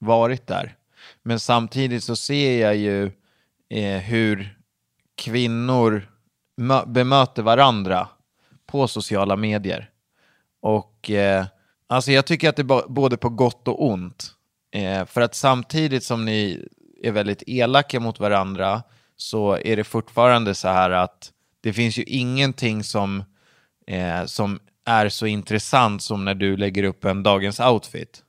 varit där. Men samtidigt så ser jag ju eh, hur kvinnor mö- bemöter varandra på sociala medier. Och eh, alltså jag tycker att det är både på gott och ont. Eh, för att samtidigt som ni är väldigt elaka mot varandra så är det fortfarande så här att det finns ju ingenting som, eh, som är så intressant som när du lägger upp en dagens outfit.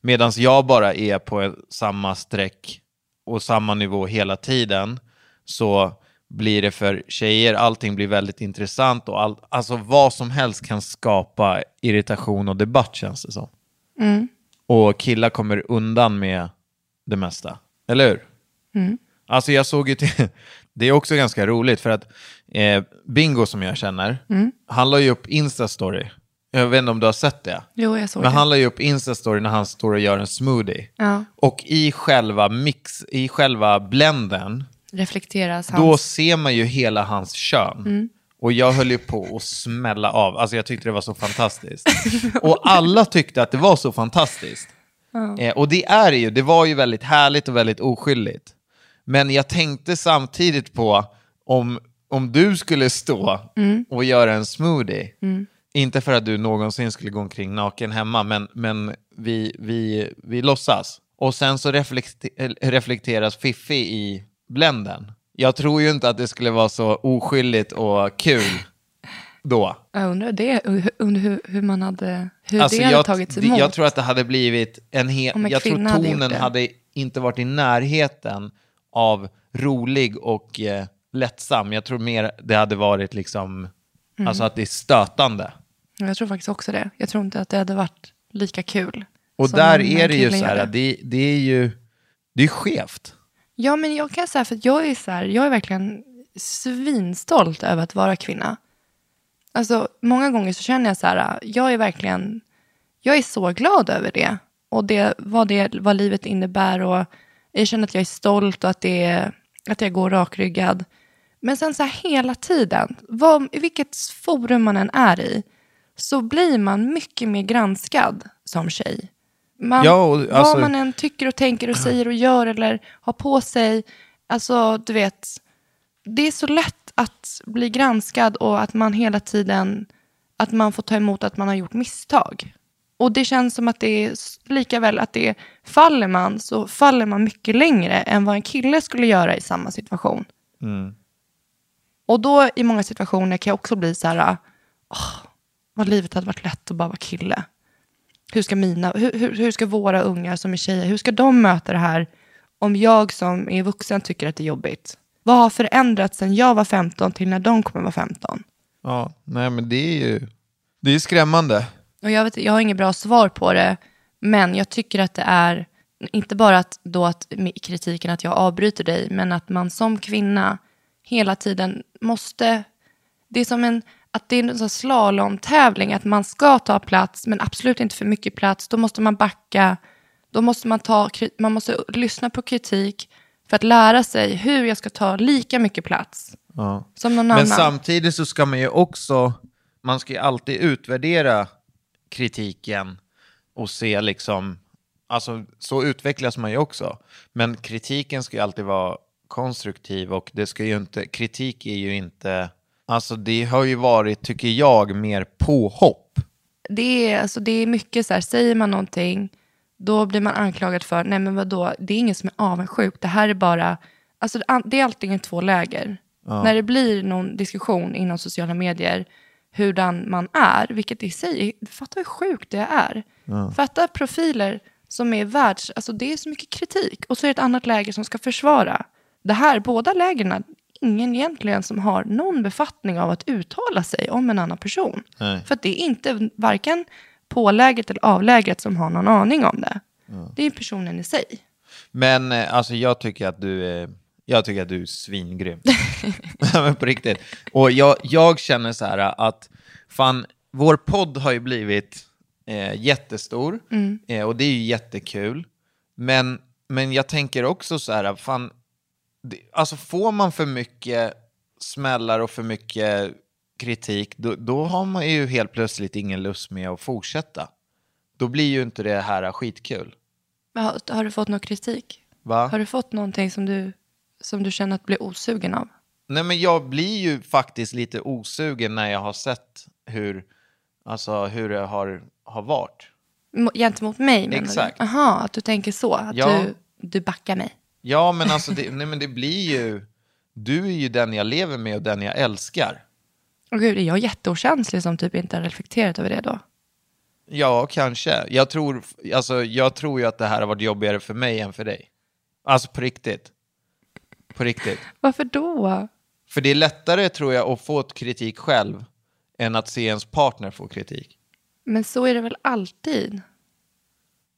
Medan jag bara är på samma streck och samma nivå hela tiden så blir det för tjejer, allting blir väldigt intressant och all, alltså vad som helst kan skapa irritation och debatt känns det som. Och killar kommer undan med det mesta, eller hur? Alltså jag såg ju till, det är också ganska roligt för att eh, Bingo som jag känner, han la ju upp Insta-story. Jag vet inte om du har sett det? Jo, jag såg Men det. han la ju upp Insta-story när han står och gör en smoothie. Ja. Och i själva mix, i själva blenden, Reflekteras då hans... ser man ju hela hans kön. Och jag höll ju på att smälla av. Alltså jag tyckte det var så fantastiskt. och alla tyckte att det var så fantastiskt. Eh, och det är det ju. Det var ju väldigt härligt och väldigt oskyldigt. Men jag tänkte samtidigt på om, om du skulle stå och göra en smoothie. Inte för att du någonsin skulle gå omkring naken hemma, men, men vi, vi, vi låtsas. Och sen så reflekte- reflekteras Fiffi i blenden. Jag tror ju inte att det skulle vara så oskyldigt och kul då. Jag undrar, det, undrar hur, hur man hade, hur Alltså, det hade jag, tagits emot. jag tror att det hade blivit en hel... en Jag tror hade tonen det. hade inte varit i närheten av rolig och eh, lättsam. Jag tror mer det hade varit liksom... Mm. Alltså att det är stötande. Jag tror faktiskt också det. Jag tror inte att det hade varit lika kul. Och där är det ju så här, det, det är ju... Det är skevt. Ja, men jag kan säga för att jag är så här, jag är verkligen svinstolt över att vara kvinna. Alltså, många gånger så känner jag så här, jag är verkligen, jag är så glad över det. Och det, vad, det, vad livet innebär och jag känner att jag är stolt och att, det är, att jag går rakryggad. Men sen så här hela tiden, vad, i vilket forum man än är i, så blir man mycket mer granskad som tjej. Man, Ja, och alltså- Vad man än tycker och tänker och säger och gör eller har på sig. Alltså, du vet. Det är så lätt att bli granskad och att man hela tiden att man får ta emot att man har gjort misstag. Och det känns som att det är lika väl att det faller man så faller man mycket längre än vad en kille skulle göra i samma situation. Och då i många situationer kan jag också bli så här, åh, vad livet hade varit lätt att bara vara kille. Hur ska, mina, hur, hur, hur ska våra ungar som är tjejer, hur ska de möta det här om jag som är vuxen tycker att det är jobbigt? Vad har förändrats sedan jag var 15 till när de kommer vara 15? Ja, nej men det är ju... Det är skrämmande. Och jag, vet, jag har inget bra svar på det, men jag tycker att det är, inte bara att, då att kritiken att jag avbryter dig, men att man som kvinna hela tiden måste, det är som en, att det är en sån slalomtävling, att man ska ta plats, men absolut inte för mycket plats, då måste man backa, då måste man ta, man måste lyssna på kritik för att lära sig hur jag ska ta lika mycket plats Ja. som någon Men annan. samtidigt så ska man ju också, man ska ju alltid utvärdera kritiken och se liksom, alltså så utvecklas man ju också. Men kritiken ska ju alltid vara konstruktiv och det ska ju inte, kritik är ju inte, alltså det har ju varit, tycker jag, mer påhopp. det är, alltså, det är mycket så här, säger man någonting, då blir man anklagad för, nej men vadå, det är ingen som är avundsjuk, det här är bara, alltså det är antingen två läger. När det blir någon diskussion inom sociala medier, hurdan man är, vilket i sig, fatta hur sjukt det är. Fatta profiler som är världs, alltså det är så mycket kritik och så är det ett annat läger som ska försvara. Det här, båda lägren, ingen egentligen som har någon befattning av att uttala sig om en annan person. Nej. För att det är inte varken pålägret eller avlägret som har någon aning om det. Det är personen i sig. Men eh, alltså jag tycker att du är, jag tycker att du är svingrym. Ja, Men på riktigt. Och jag, jag känner så här att fan, vår podd har ju blivit eh, jättestor eh, och det är ju jättekul. Men, men jag tänker också så här, fan, alltså får man för mycket smällar och för mycket kritik, då, då har man ju helt plötsligt ingen lust med att fortsätta. Då blir ju inte det här skitkul. Har, har du fått någon kritik? Va? Har du fått någonting som du, som du känner att blir osugen av? Nej, men jag blir ju faktiskt lite osugen när jag har sett hur, alltså, hur det har, har varit. Gentemot mig menar Exakt. du? Jaha, att du tänker så. Att Ja. du, du backar mig. Ja, men alltså, det, nej, men det blir ju... Du är ju den jag lever med och den jag älskar. Och gud, är jag jätteokänslig som typ inte har reflekterat över det då? Ja, kanske. Jag tror, alltså, jag tror ju att det här har varit jobbigare för mig än för dig. Alltså på riktigt. På riktigt. Varför då? För det är lättare, tror jag, att få ett kritik själv än att se ens partner få kritik. Men så är det väl alltid?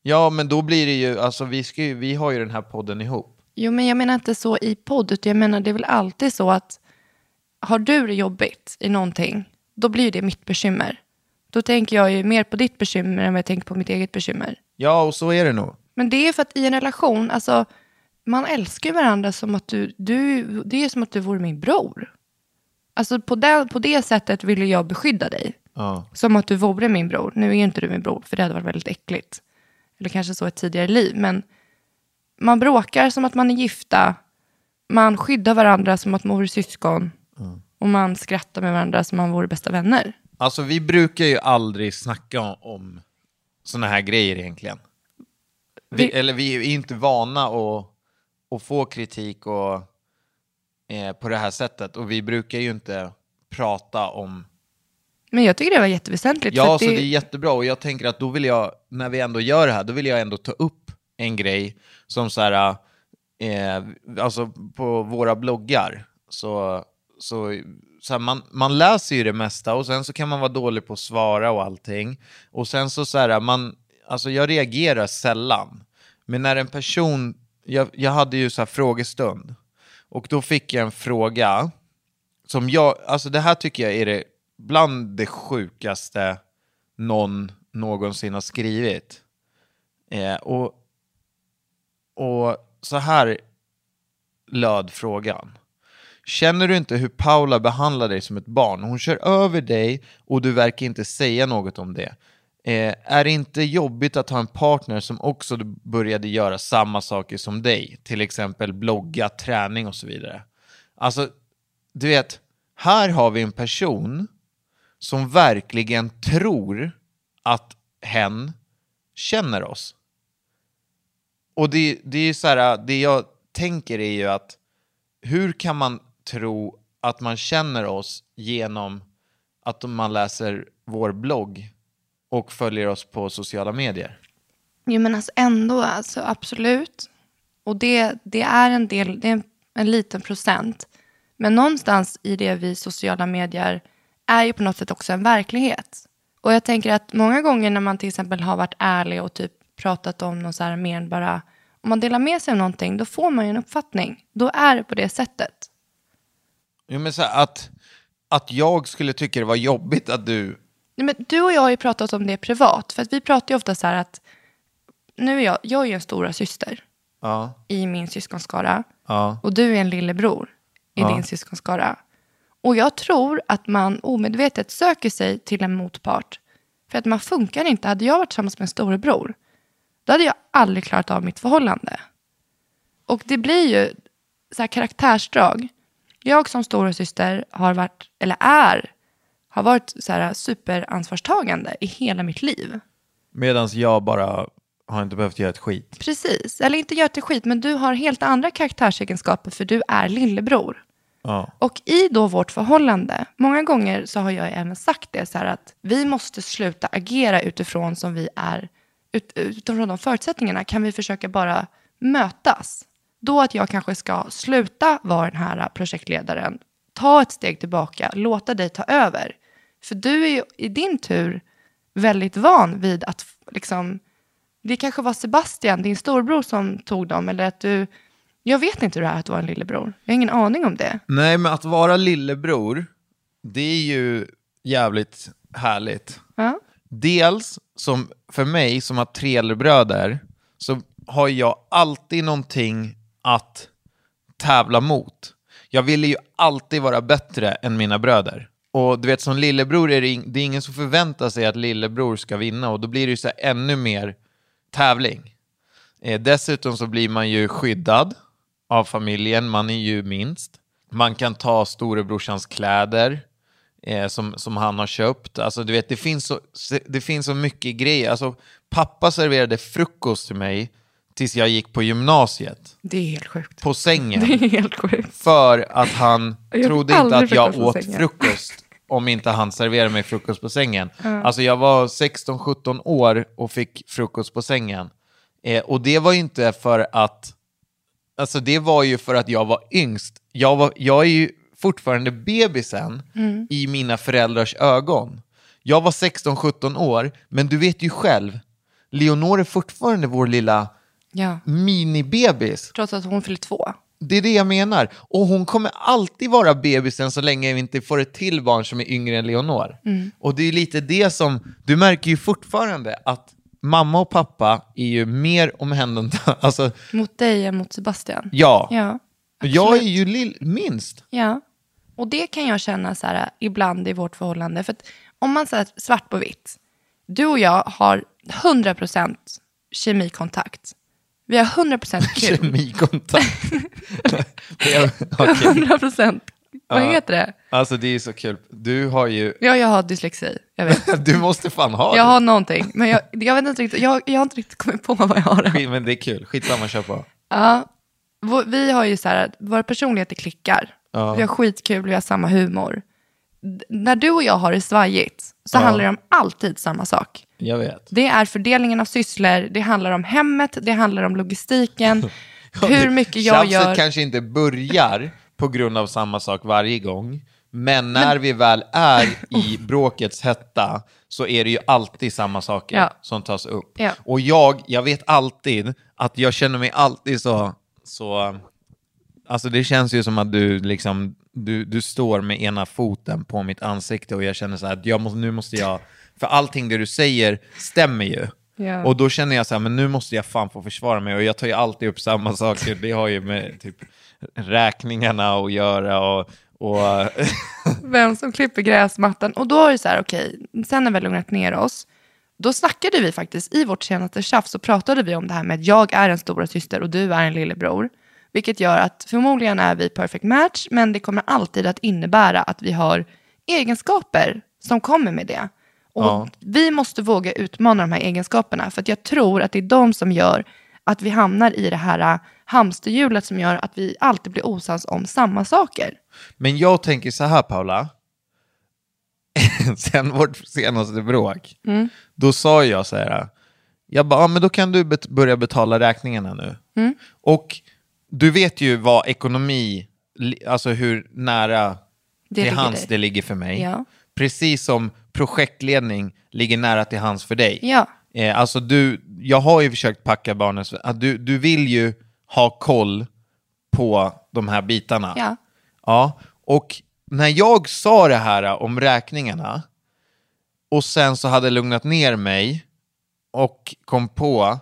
Ja, men då blir det ju, alltså vi, ska ju, vi har ju den här podden ihop. Jo, men jag menar inte så i podd, utan jag menar det är väl alltid så att har du det jobbigt i någonting, då blir det mitt bekymmer. Då tänker jag ju mer på ditt bekymmer än vad jag tänker på mitt eget bekymmer. Ja, och så är det nog. Men det är för att i en relation, alltså man älskar ju varandra som att du, du det är som att du vore min bror. Alltså på det, på det sättet vill jag beskydda dig. Ja. Som att du vore min bror. Nu är inte du min bror, för det hade varit väldigt äckligt. Eller kanske så ett tidigare liv. Men man bråkar som att man är gifta. Man skyddar varandra som att man vore syskon. Och man skrattar med varandra som om man vore bästa vänner. Alltså vi brukar ju aldrig snacka om, om såna här grejer egentligen. Vi, Vi- eller vi är inte vana att, att få kritik och, eh, på det här sättet. Och vi brukar ju inte prata om... Men jag tycker det var jätteväsentligt. Ja, så det är jättebra. Och jag tänker att då vill jag, när vi ändå gör det här, då vill jag ändå ta upp en grej som så här, eh, alltså på våra bloggar, så, så, så här, man, man läser ju det mesta och sen så kan man vara dålig på att svara och allting. Och sen så så här, man, alltså jag reagerar sällan. Men när en person, jag, jag hade ju så här frågestund, och då fick jag en fråga som jag, alltså det här tycker jag är det, bland det sjukaste någon någonsin har skrivit. Eh, och, och så här löd frågan. Känner du inte hur Paula behandlar dig som ett barn? Hon kör över dig och du verkar inte säga något om det. Eh, är det inte jobbigt att ha en partner som också började göra samma saker som dig? Till exempel blogga, träning och så vidare. Alltså, du vet, här har vi en person som verkligen tror att hen känner oss. Och det, det är ju så här, äh, det jag tänker är ju att hur kan man tro att man känner oss genom att man läser vår blogg och följer oss på sociala medier? Jo men alltså ändå, alltså absolut. Och det, det är en del, det är en, en liten procent. Men någonstans i det vi sociala medier är ju på något sätt också en verklighet. Och jag tänker att många gånger när man till exempel har varit ärlig och typ pratat om någon så här mer än bara, om man delar med sig av någonting, då får man ju en uppfattning. Då är det på det sättet. Jo, men så här, att, att jag skulle tycka det var jobbigt att du... Nej, men du och jag har ju pratat om det privat. För att vi pratar ju ofta så här att, nu är jag, jag är ju en stora syster Ja, i min syskonskara. ja, Och du är en lillebror i Ja. din syskonskara. Och jag tror att man omedvetet söker sig till en motpart. För att man funkar inte. Hade jag varit tillsammans med en storebror, då hade jag aldrig klarat av mitt förhållande. Och det blir ju så här karaktärsdrag. Jag som storasyster har varit, eller är, har varit så här superansvarstagande i hela mitt liv. Medan jag bara har inte behövt göra ett skit. Precis, eller inte gör till skit, men du har helt andra karaktärsegenskaper för du är lillebror. Ja. Och i då vårt förhållande, många gånger så har jag även sagt det så här att vi måste sluta agera utifrån som vi är, ut, utifrån de förutsättningarna kan vi försöka bara mötas. Då att jag kanske ska sluta vara den här projektledaren, ta ett steg tillbaka, låta dig ta över. För du är ju i din tur väldigt van vid att liksom, det kanske var Sebastian, din storbror som tog dem, eller att du, jag vet inte hur det är att vara en lillebror. Jag har ingen aning om det. Nej, men att vara lillebror, det är ju jävligt härligt. Ja. Dels, som för mig som har tre bröder, så har jag alltid någonting att tävla mot. Jag ville ju alltid vara bättre än mina bröder. Och du vet, som lillebror är det, in, det är ingen som förväntar sig att lillebror ska vinna och då blir det ju så här ännu mer tävling. Eh, dessutom så blir man ju skyddad av familjen, man är ju minst. Man kan ta storebrorsans kläder eh, som, som han har köpt. Alltså, du vet, det, finns så, det finns så mycket grejer. Alltså, pappa serverade frukost till mig tills jag gick på gymnasiet. Det är helt sjukt. På sängen. Det är helt sjukt. För att han trodde inte att jag åt sängen. frukost om inte han serverade mig frukost på sängen. Alltså jag var 16-17 år och fick frukost på sängen. Eh, och det var ju inte för att... Alltså det var ju för att jag var yngst. Jag, var, jag är ju fortfarande bebisen Mm. i mina föräldrars ögon. Jag var 16-17 år, men du vet ju själv, Leonor är fortfarande vår lilla Ja. minibebis. Trots att hon fyller två. Det är det jag menar. Och hon kommer alltid vara bebisen så länge vi inte får ett till barn som är yngre än Leonor. Och det är lite det som, du märker ju fortfarande att mamma och pappa är ju mer omhändertagande. Alltså, Mot dig än mot Sebastian. ja. Ja. jag är ju lill, minst. Ja. Och det kan jag känna så här, ibland i vårt förhållande. För att om man säger svart på vitt. Du och jag har 100% kemikontakt. Vi har 100% kul. Kemikontakt. Jag- okej. 100%. Vad Ja. heter det? Alltså det är så kul. Du har ju, Ja, jag har dyslexi. Jag vet. du måste fan ha Jag det. har någonting. Men jag, jag, vet inte riktigt, jag, jag har inte riktigt kommit på vad jag har. Men det är kul, skitsamma, kör på. Ja, vi har ju så här, våra personligheter klickar. Ja. Vi har skitkul, vi har samma humor. D- när du och jag har det svajigt så Ja. handlar det om alltid samma sak. Jag vet. Det är fördelningen av sysslor, det handlar om hemmet, det handlar om logistiken, hur mycket jag Tjafset gör. kanske inte börjar på grund av samma sak varje gång. Men när vi väl är i bråkets hetta så är det ju alltid samma saker Ja. som tas upp. Ja. Och jag, jag vet alltid att jag känner mig alltid så, så... Alltså det känns ju som att du liksom, du, du står med ena foten på mitt ansikte och jag känner så här att jag måste, nu måste jag, för allting det du säger stämmer ju. Ja. Och då känner jag så här, men nu måste jag fan få försvara mig och jag tar ju alltid upp samma saker. Det har ju med typ räkningarna att göra och, och Vem som klipper gräsmattan. Och då är det så här, okej, sen när vi lugnat ner oss, då snackade vi faktiskt, i vårt senaste tjafs så pratade vi om det här med att jag är en stora syster och du är en lillebror. Vilket gör att förmodligen är vi perfect match, men det kommer alltid att innebära att vi har egenskaper som kommer med det. Och Ja. vi måste våga utmana de här egenskaperna, för att jag tror att det är de som gör att vi hamnar i det här äh, hamsterhjulet som gör att vi alltid blir osams om samma saker. Men jag tänker så här Paula, sen vårt senaste bråk, då sa jag så här, jag bara, ja, men då kan du bet- börja betala räkningarna nu. Och du vet ju vad ekonomi, alltså hur nära Det till hands det ligger för mig. Ja. Precis som projektledning ligger nära till hands för dig. Ja. Eh, alltså du, jag har ju försökt packa barnens... Att du, du vill ju ha koll på de här bitarna. Ja. Ja, och när jag sa det här om räkningarna och sen så hade lugnat ner mig och kom på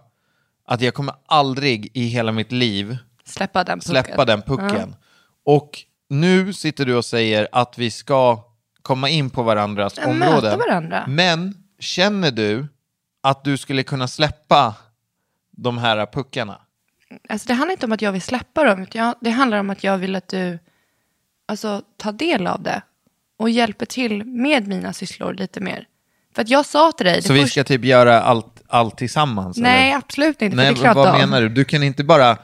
att jag kommer aldrig i hela mitt liv Släppa den pucken. släppa den pucken. Och nu sitter du och säger att vi ska komma in på varandras Ja, områden. varandra. Men känner du att du skulle kunna släppa de här puckarna? Alltså, det handlar inte om att jag vill släppa dem. jag- Det handlar om att jag vill att du alltså, tar del av det. Och hjälper till med mina sysslor lite mer. För att jag sa till dig... Så vi först- ska typ göra allt, allt tillsammans? Nej, eller? absolut inte. Nej, vad menar du? Du kan inte bara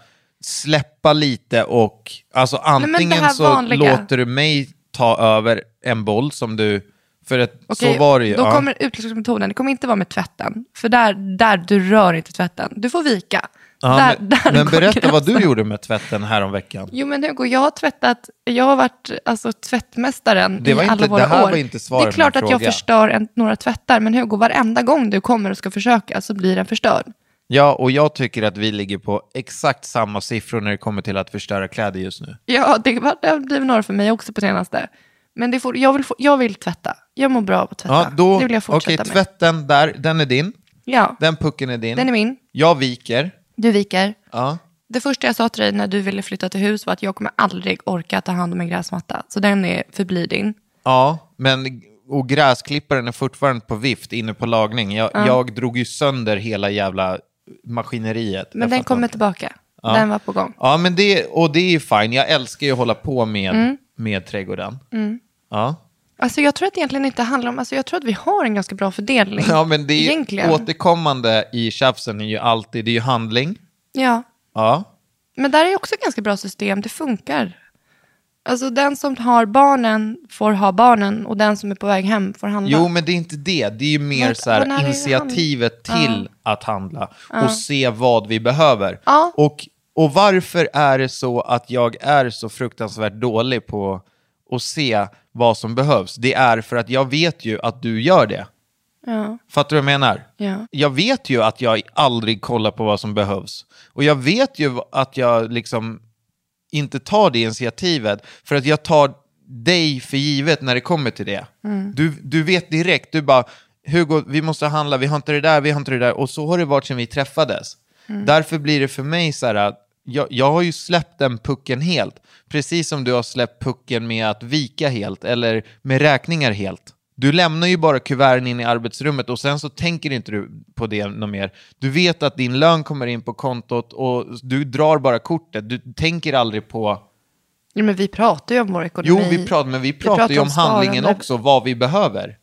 släppa lite och, alltså det antingen här så vanliga. låter du mig ta över en boll som du, för att Okej, så var det ju. Då ja. kommer utlösningsmetoden, det kommer inte vara med tvätten. För där, där du rör inte tvätten. Du får vika. Ja, där, men där men berätta vad du gränsen. gjorde med tvätten här om veckan. Jo men Hugo, jag har tvättat, jag har varit alltså, tvättmästaren Det var i inte- alla det våra här år. var inte svaret det är klart att jag fråga. förstör en, några tvättar, men Hugo, varenda gång du kommer och ska försöka så blir den förstörd. Ja, och jag tycker att vi ligger på exakt samma siffror när det kommer till att förstöra kläder just nu. Ja, det, var, det har blivit några för mig också på senaste. Men det får, jag, vill få, jag vill tvätta. Jag mår bra av att tvätta. Ja, då, det vill jag fortsätta med. tvätten där, den är din. Ja, Den pucken är din. den är min. Jag viker. Du viker. Ja. Det första jag sa till dig när du ville flytta till hus var att jag kommer aldrig orka ta hand om en gräsmatta. Så den är förblir din. Ja, men och gräsklipparen är fortfarande på vift inne på lagning. Jag, jag drog ju sönder hela jävla maskineriet. Men den kommer inte. tillbaka. Den var på gång. Ja, men det, och det är ju fine. Jag älskar ju att hålla på med, Mm. med trädgården. Ja. Alltså jag tror att det egentligen inte handlar om, alltså jag tror att vi har en ganska bra fördelning. ja, men det är Egentligen. återkommande i tjafsen är ju alltid, det är ju handling. Ja, Ja. men där är också ett ganska bra system, det funkar. Alltså den som har barnen får ha barnen och den som är på väg hem får handla. Jo, men det är inte det. Det är ju mer Vad- så här, initiativet till att handla och se vad vi behöver. Ja. Och, och varför är det så att jag är så fruktansvärt dålig på att se vad som behövs? Det är för att jag vet ju att du gör det. Ja, Fattar du vad jag menar? ja. Jag vet ju att jag aldrig kollar på vad som behövs. Och jag vet ju att jag liksom inte tar det initiativet för att jag tar dig för givet när det kommer till det. Du, du vet direkt, du bara Hugo, vi måste handla, vi har inte det där, vi har inte det där. Och så har det varit sedan vi träffades. Därför blir det för mig så här att jag, jag har ju släppt den pucken helt. Precis som du har släppt pucken med att vika helt, eller med räkningar helt. Du lämnar ju bara kuverten in i arbetsrummet och sen så tänker inte du på det något mer. Du vet att din lön kommer in på kontot och du drar bara kortet. Du tänker aldrig på... ja men vi pratar ju om vår ekonomi. Jo, vi pratar, men vi pratar ju om handlingen sparande. också, vad vi behöver.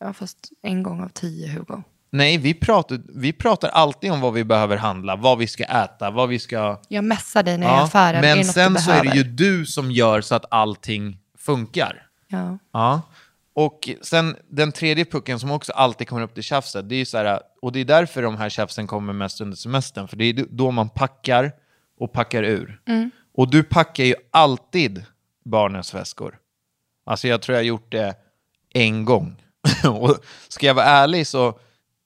Ja, fast en gång av tio, Hugo. Nej, vi pratar, vi pratar alltid om vad vi behöver handla, vad vi ska äta, vad vi ska... Jag messar dig när jag är i affären. är men något sen så är det ju du som gör så att allting funkar. Ja. Ja. Och sen den tredje pucken som också alltid kommer upp till tjafset, det är ju så här, och det är därför de här tjafsen kommer mest under semestern, för det är då man packar och packar ur. Och du packar ju alltid barnens väskor. Alltså jag tror jag har gjort det en gång. och ska jag vara ärlig så,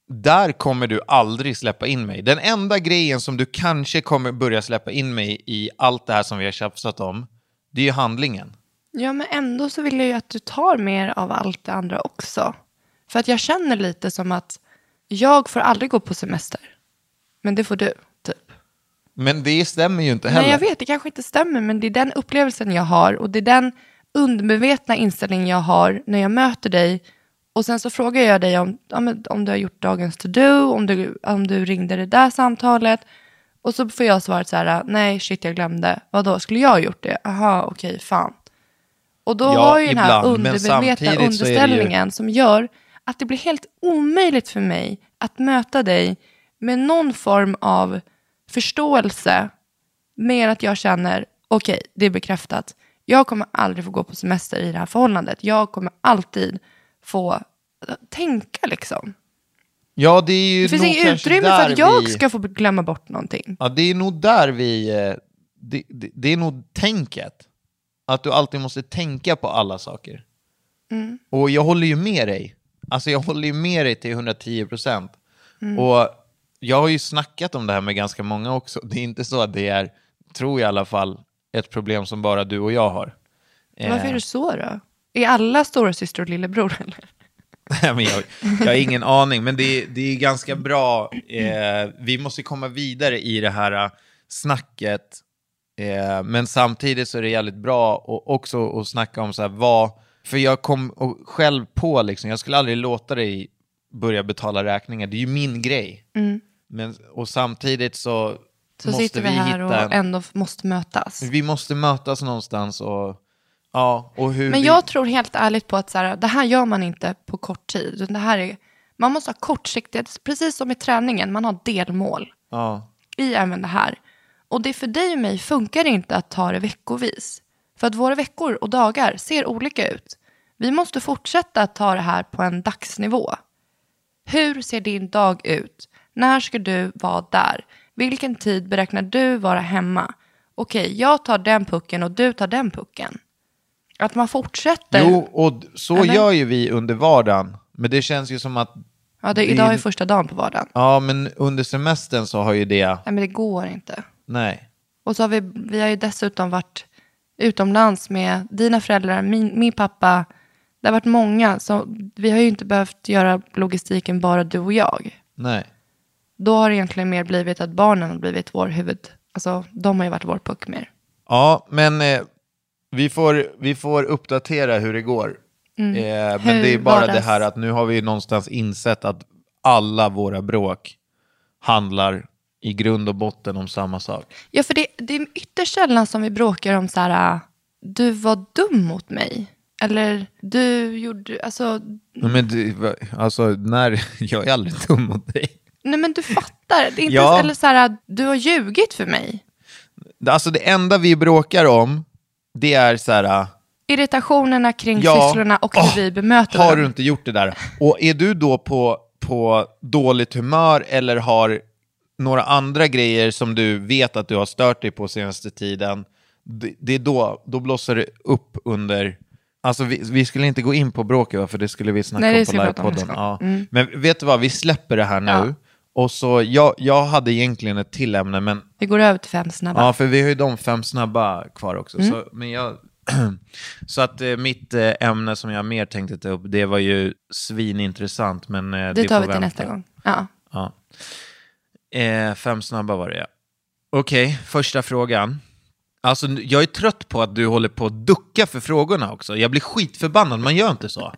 där kommer du aldrig släppa in mig. Den enda grejen som du kanske kommer börja släppa in mig i allt det här som vi har tjafsat om, det är ju handlingen. Ja, men ändå så vill jag ju att du tar mer av allt det andra också. För att jag känner lite som att jag får aldrig gå på semester. Men det får du, typ. Men det stämmer ju inte heller. Nej, jag vet, det kanske inte stämmer, men det är den upplevelsen jag har och det är den undermedvetna inställningen jag har när jag möter dig. Och sen så frågar jag dig om, om du har gjort dagens to-do, om du, om du ringde det där samtalet. Och så får jag svaret så här, nej shit jag glömde. Vadå, skulle jag ha gjort det? Aha, okej, fan. Och då Ja, har ju den här undermedvetna det ju- underställningen som gör att det blir helt omöjligt för mig att möta dig med någon form av förståelse mer att jag känner, okej, det är bekräftat. Jag kommer aldrig få gå på semester i det här förhållandet. Jag kommer alltid få äh, tänka liksom. Ja, det är ju Det finns inget utrymme för att jag vi... ska få glömma bort någonting. Ja, det är nog där vi... eh, Det, det, det är nog tänket. Att du alltid måste tänka på alla saker. Mm. Och jag håller ju med dig. Alltså jag håller ju med dig till 110 procent. Mm. Och jag har ju snackat om det här med ganska många också. Det är inte så att det är, tror jag i alla fall, ett problem som bara du och jag har. Varför är Eh, det så då? Är alla stora syster och lillebror eller? Nej, men jag, jag har ingen aning, men det, är- det är ganska bra. Eh, vi måste komma vidare i det här eh, snacket. Eh, men samtidigt så är det jävligt bra och också att snacka om så här, vad... För jag kom själv på, liksom, jag skulle aldrig låta dig börja betala räkningar. Det är ju min grej. Men, och samtidigt så, Mm. Så måste sitter vi vi här hitta... och ändå måste mötas. Vi måste mötas någonstans och... Ja, och hur Men vi... jag tror helt ärligt på att så här, det här gör man inte på kort tid. Det här är, man måste ha kortsiktighet, precis som i träningen, man har delmål Ja. i även det här. Och det för dig och mig funkar inte att ta det veckovis. För att våra veckor och dagar ser olika ut. Vi måste fortsätta att ta det här på en dagsnivå. Hur ser din dag ut? När ska du vara där? Vilken tid beräknar du vara hemma? Okej, jag tar den pucken och du tar den pucken. Att man fortsätter. Jo, och så Eller? gör ju vi under vardagen. Men det känns ju som att... ja, det, idag är första dagen på vardagen. Ja, men under semestern så har ju det... Nej, men det går inte. Nej. Och så har vi, vi har ju dessutom varit utomlands med dina föräldrar, min, min pappa. Det har varit många, så vi har ju inte behövt göra logistiken bara du och jag. Nej. Då har det egentligen mer blivit att barnen har blivit vår huvud... Alltså, de har ju varit vår puck mer. Ja, men eh, vi, får, vi får uppdatera hur det går. Eh, men Mm. Hur det är bara det här att nu har vi någonstans insett att alla våra bråk handlar i grund och botten om samma sak. Ja, för det, det är ytterst sällan som vi bråkar om så här, du var dum mot mig. Eller du gjorde, alltså, Men du, alltså, när, jag är aldrig dum mot dig. nej men du fattar. Det är inte Ja. eller så här, du har ljugit för mig. Alltså det enda vi bråkar om, det är så här... Irritationerna kring Ja. sysslorna och hur Åh, vi bemöter Har dem. du inte gjort det där? Och är du då på, på dåligt humör eller har några andra grejer som du vet att du har stört dig på senaste tiden, det, det är då, då blossar det upp under... Alltså vi, vi skulle inte gå in på bråket va, för det skulle vi snacka Nej, det om på livepodden. Ja. Mm. Men vet du vad, vi släpper det här nu. Ja. Och så, jag, jag hade egentligen ett till ämne, men Vi går över till fem snabba. Ja, för vi har ju de fem snabba kvar också. Mm. Så, men jag, så att eh, mitt eh, ämne som jag mer tänkte ta upp, det var ju svinintressant. Men, eh, det tar får vi till vänta. nästa gång. Ja. Ja. Eh, fem snabba var det, ja. Okej, första frågan. Alltså, jag är trött på att du håller på att ducka för frågorna också. Jag blir skitförbannad, man gör inte så.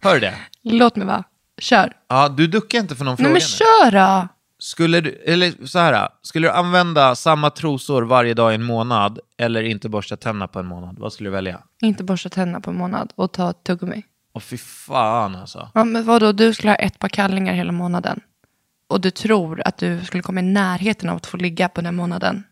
Hör du det? Låt mig vara. Kör. Ja, du duckar inte för någon Nej fråga men nu. kör då. Skulle du, eller så här, skulle du använda samma trosor varje dag i en månad eller inte borsta tänderna på en månad? Vad skulle du välja? Inte borsta tänderna på en månad och ta tuggummi. Åh fy fan alltså. Ja, men vadå, du skulle ha ett par kallingar hela månaden. Och du tror att du skulle komma i närheten av att få ligga på den månaden.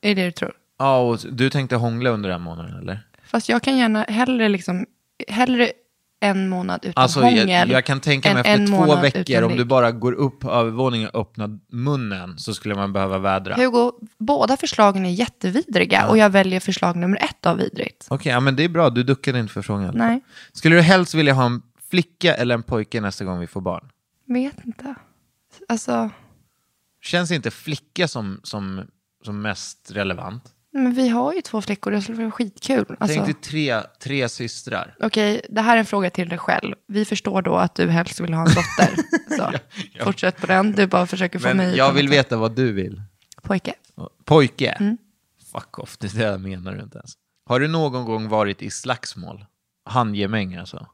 Är det det du tror? Ja, och du tänkte hångla under den månaden eller? Fast jag kan gärna hellre liksom, hellre en månad utan Alltså hångel. jag, jag kan tänka mig efter två veckor, om du bara går upp på övervåningen och öppnar munnen så skulle man behöva vädra. Okej, Hugo, båda förslagen är jättevidriga och jag väljer förslag nummer ett av vidrigt. ja, men det är bra, du duckade inte för frågan. Nej, Skulle du helst vilja ha en flicka eller en pojke nästa gång vi får barn? vet inte. Alltså, Känns inte flicka som, som, som mest relevant? men vi har ju två flickor, det skulle vara skitkul. Alltså, Tänk dig tre, tre systrar. Okej, det här är en fråga till dig själv. Vi förstår då att du helst vill ha en dotter. Så, Fortsätt på den, du bara försöker få mig... Men jag vill veta vad du vill. Pojke. Pojke? Mm. Fuck off, det där menar du inte ens. Har du någon gång varit i slagsmål? Handgemäng alltså?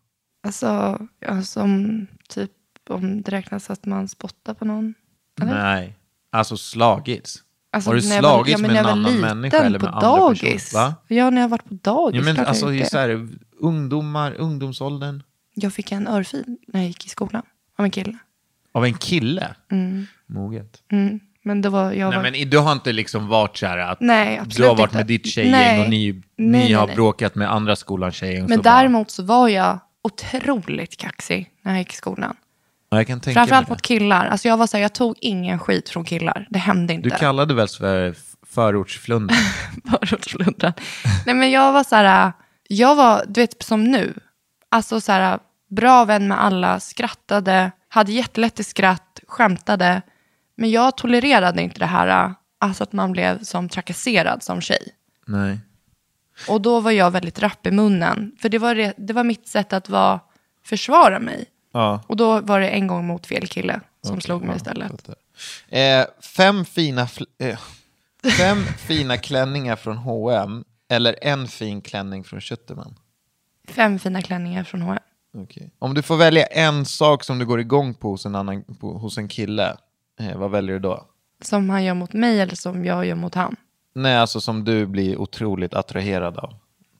Alltså, ja, som typ om det räknas att man spottar på någon. Eller? Nej. Alltså slagits? Alltså, har du jag var- slagits ja, med en jag annan människa eller med andra dagis. personer? Va? Ja, när jag varit på dagis. Ja, men jag alltså det. så här, ungdomar, ungdomsåldern. Jag fick en örfil när jag gick i skolan av en kille. Av en kille? Moget. Mm. Men det var, jag Nej var... men du har inte liksom varit så här att Nej, du har varit inte. med ditt tjejgäng Nej. och ni, Nej, ni har bråkat med andra skolans tjejgäng. Men så bara- däremot så var jag otroligt kaxig när jag gick i skolan. Ja, jag kan tänka Framförallt mot killar. Alltså jag var så här, jag tog ingen skit från killar. Det hände inte. Du kallade väl för förortsflundra? Förortsflundran. Nej men jag var så här, jag var, du vet som nu, alltså så här, bra vän med alla, skrattade, hade jättelätt till skratt, skämtade. Men jag tolererade inte det här, alltså att man blev som trakasserad som tjej. Nej. Och då var jag väldigt rapp i munnen. För det var, det, det var mitt sätt att vara, försvara mig. Ja. Och då var det en gång mot fel kille som slog mig istället. Eh, fem fina, eh, fem fina klänningar från H&M eller en fin klänning från Kötterman. Fem fina klänningar från H&M. Okej. Om du får välja en sak som du går igång på hos en, annan, på, hos en kille, eh, vad väljer du då? Som han gör mot mig eller som jag gör mot han. Nej, alltså som du blir otroligt attraherad av.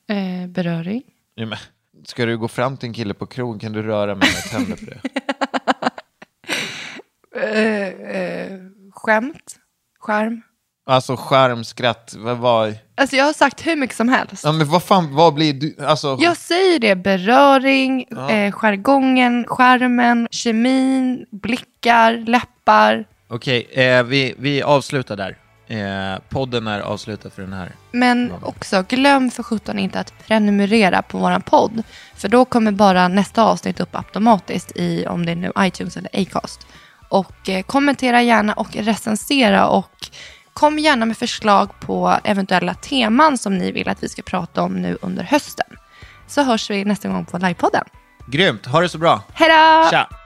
Eh, beröring. Ja, men, ska du gå fram till en kille på krogen kan du röra mig med tänder på det. Eh, eh, skämt. Skärm. Alltså skärm, skratt, vad var... Alltså jag har sagt hur mycket som helst. Ja men vad fan, vad blir du, alltså... Jag säger det, beröring, eh, jargongen, skärmen, kemin, blickar, läppar. Okej, eh, vi, vi avslutar där. Eh, podden är avslutad för den här. Men också, glöm för sjutton inte att prenumerera på våran podd. För då kommer bara nästa avsnitt upp automatiskt i, om det är nu iTunes eller Acast. Och eh, kommentera gärna och recensera och kom gärna med förslag på eventuella teman som ni vill att vi ska prata om nu under hösten. Så hörs vi nästa gång på livepodden. Grymt, ha det så bra. Hej då!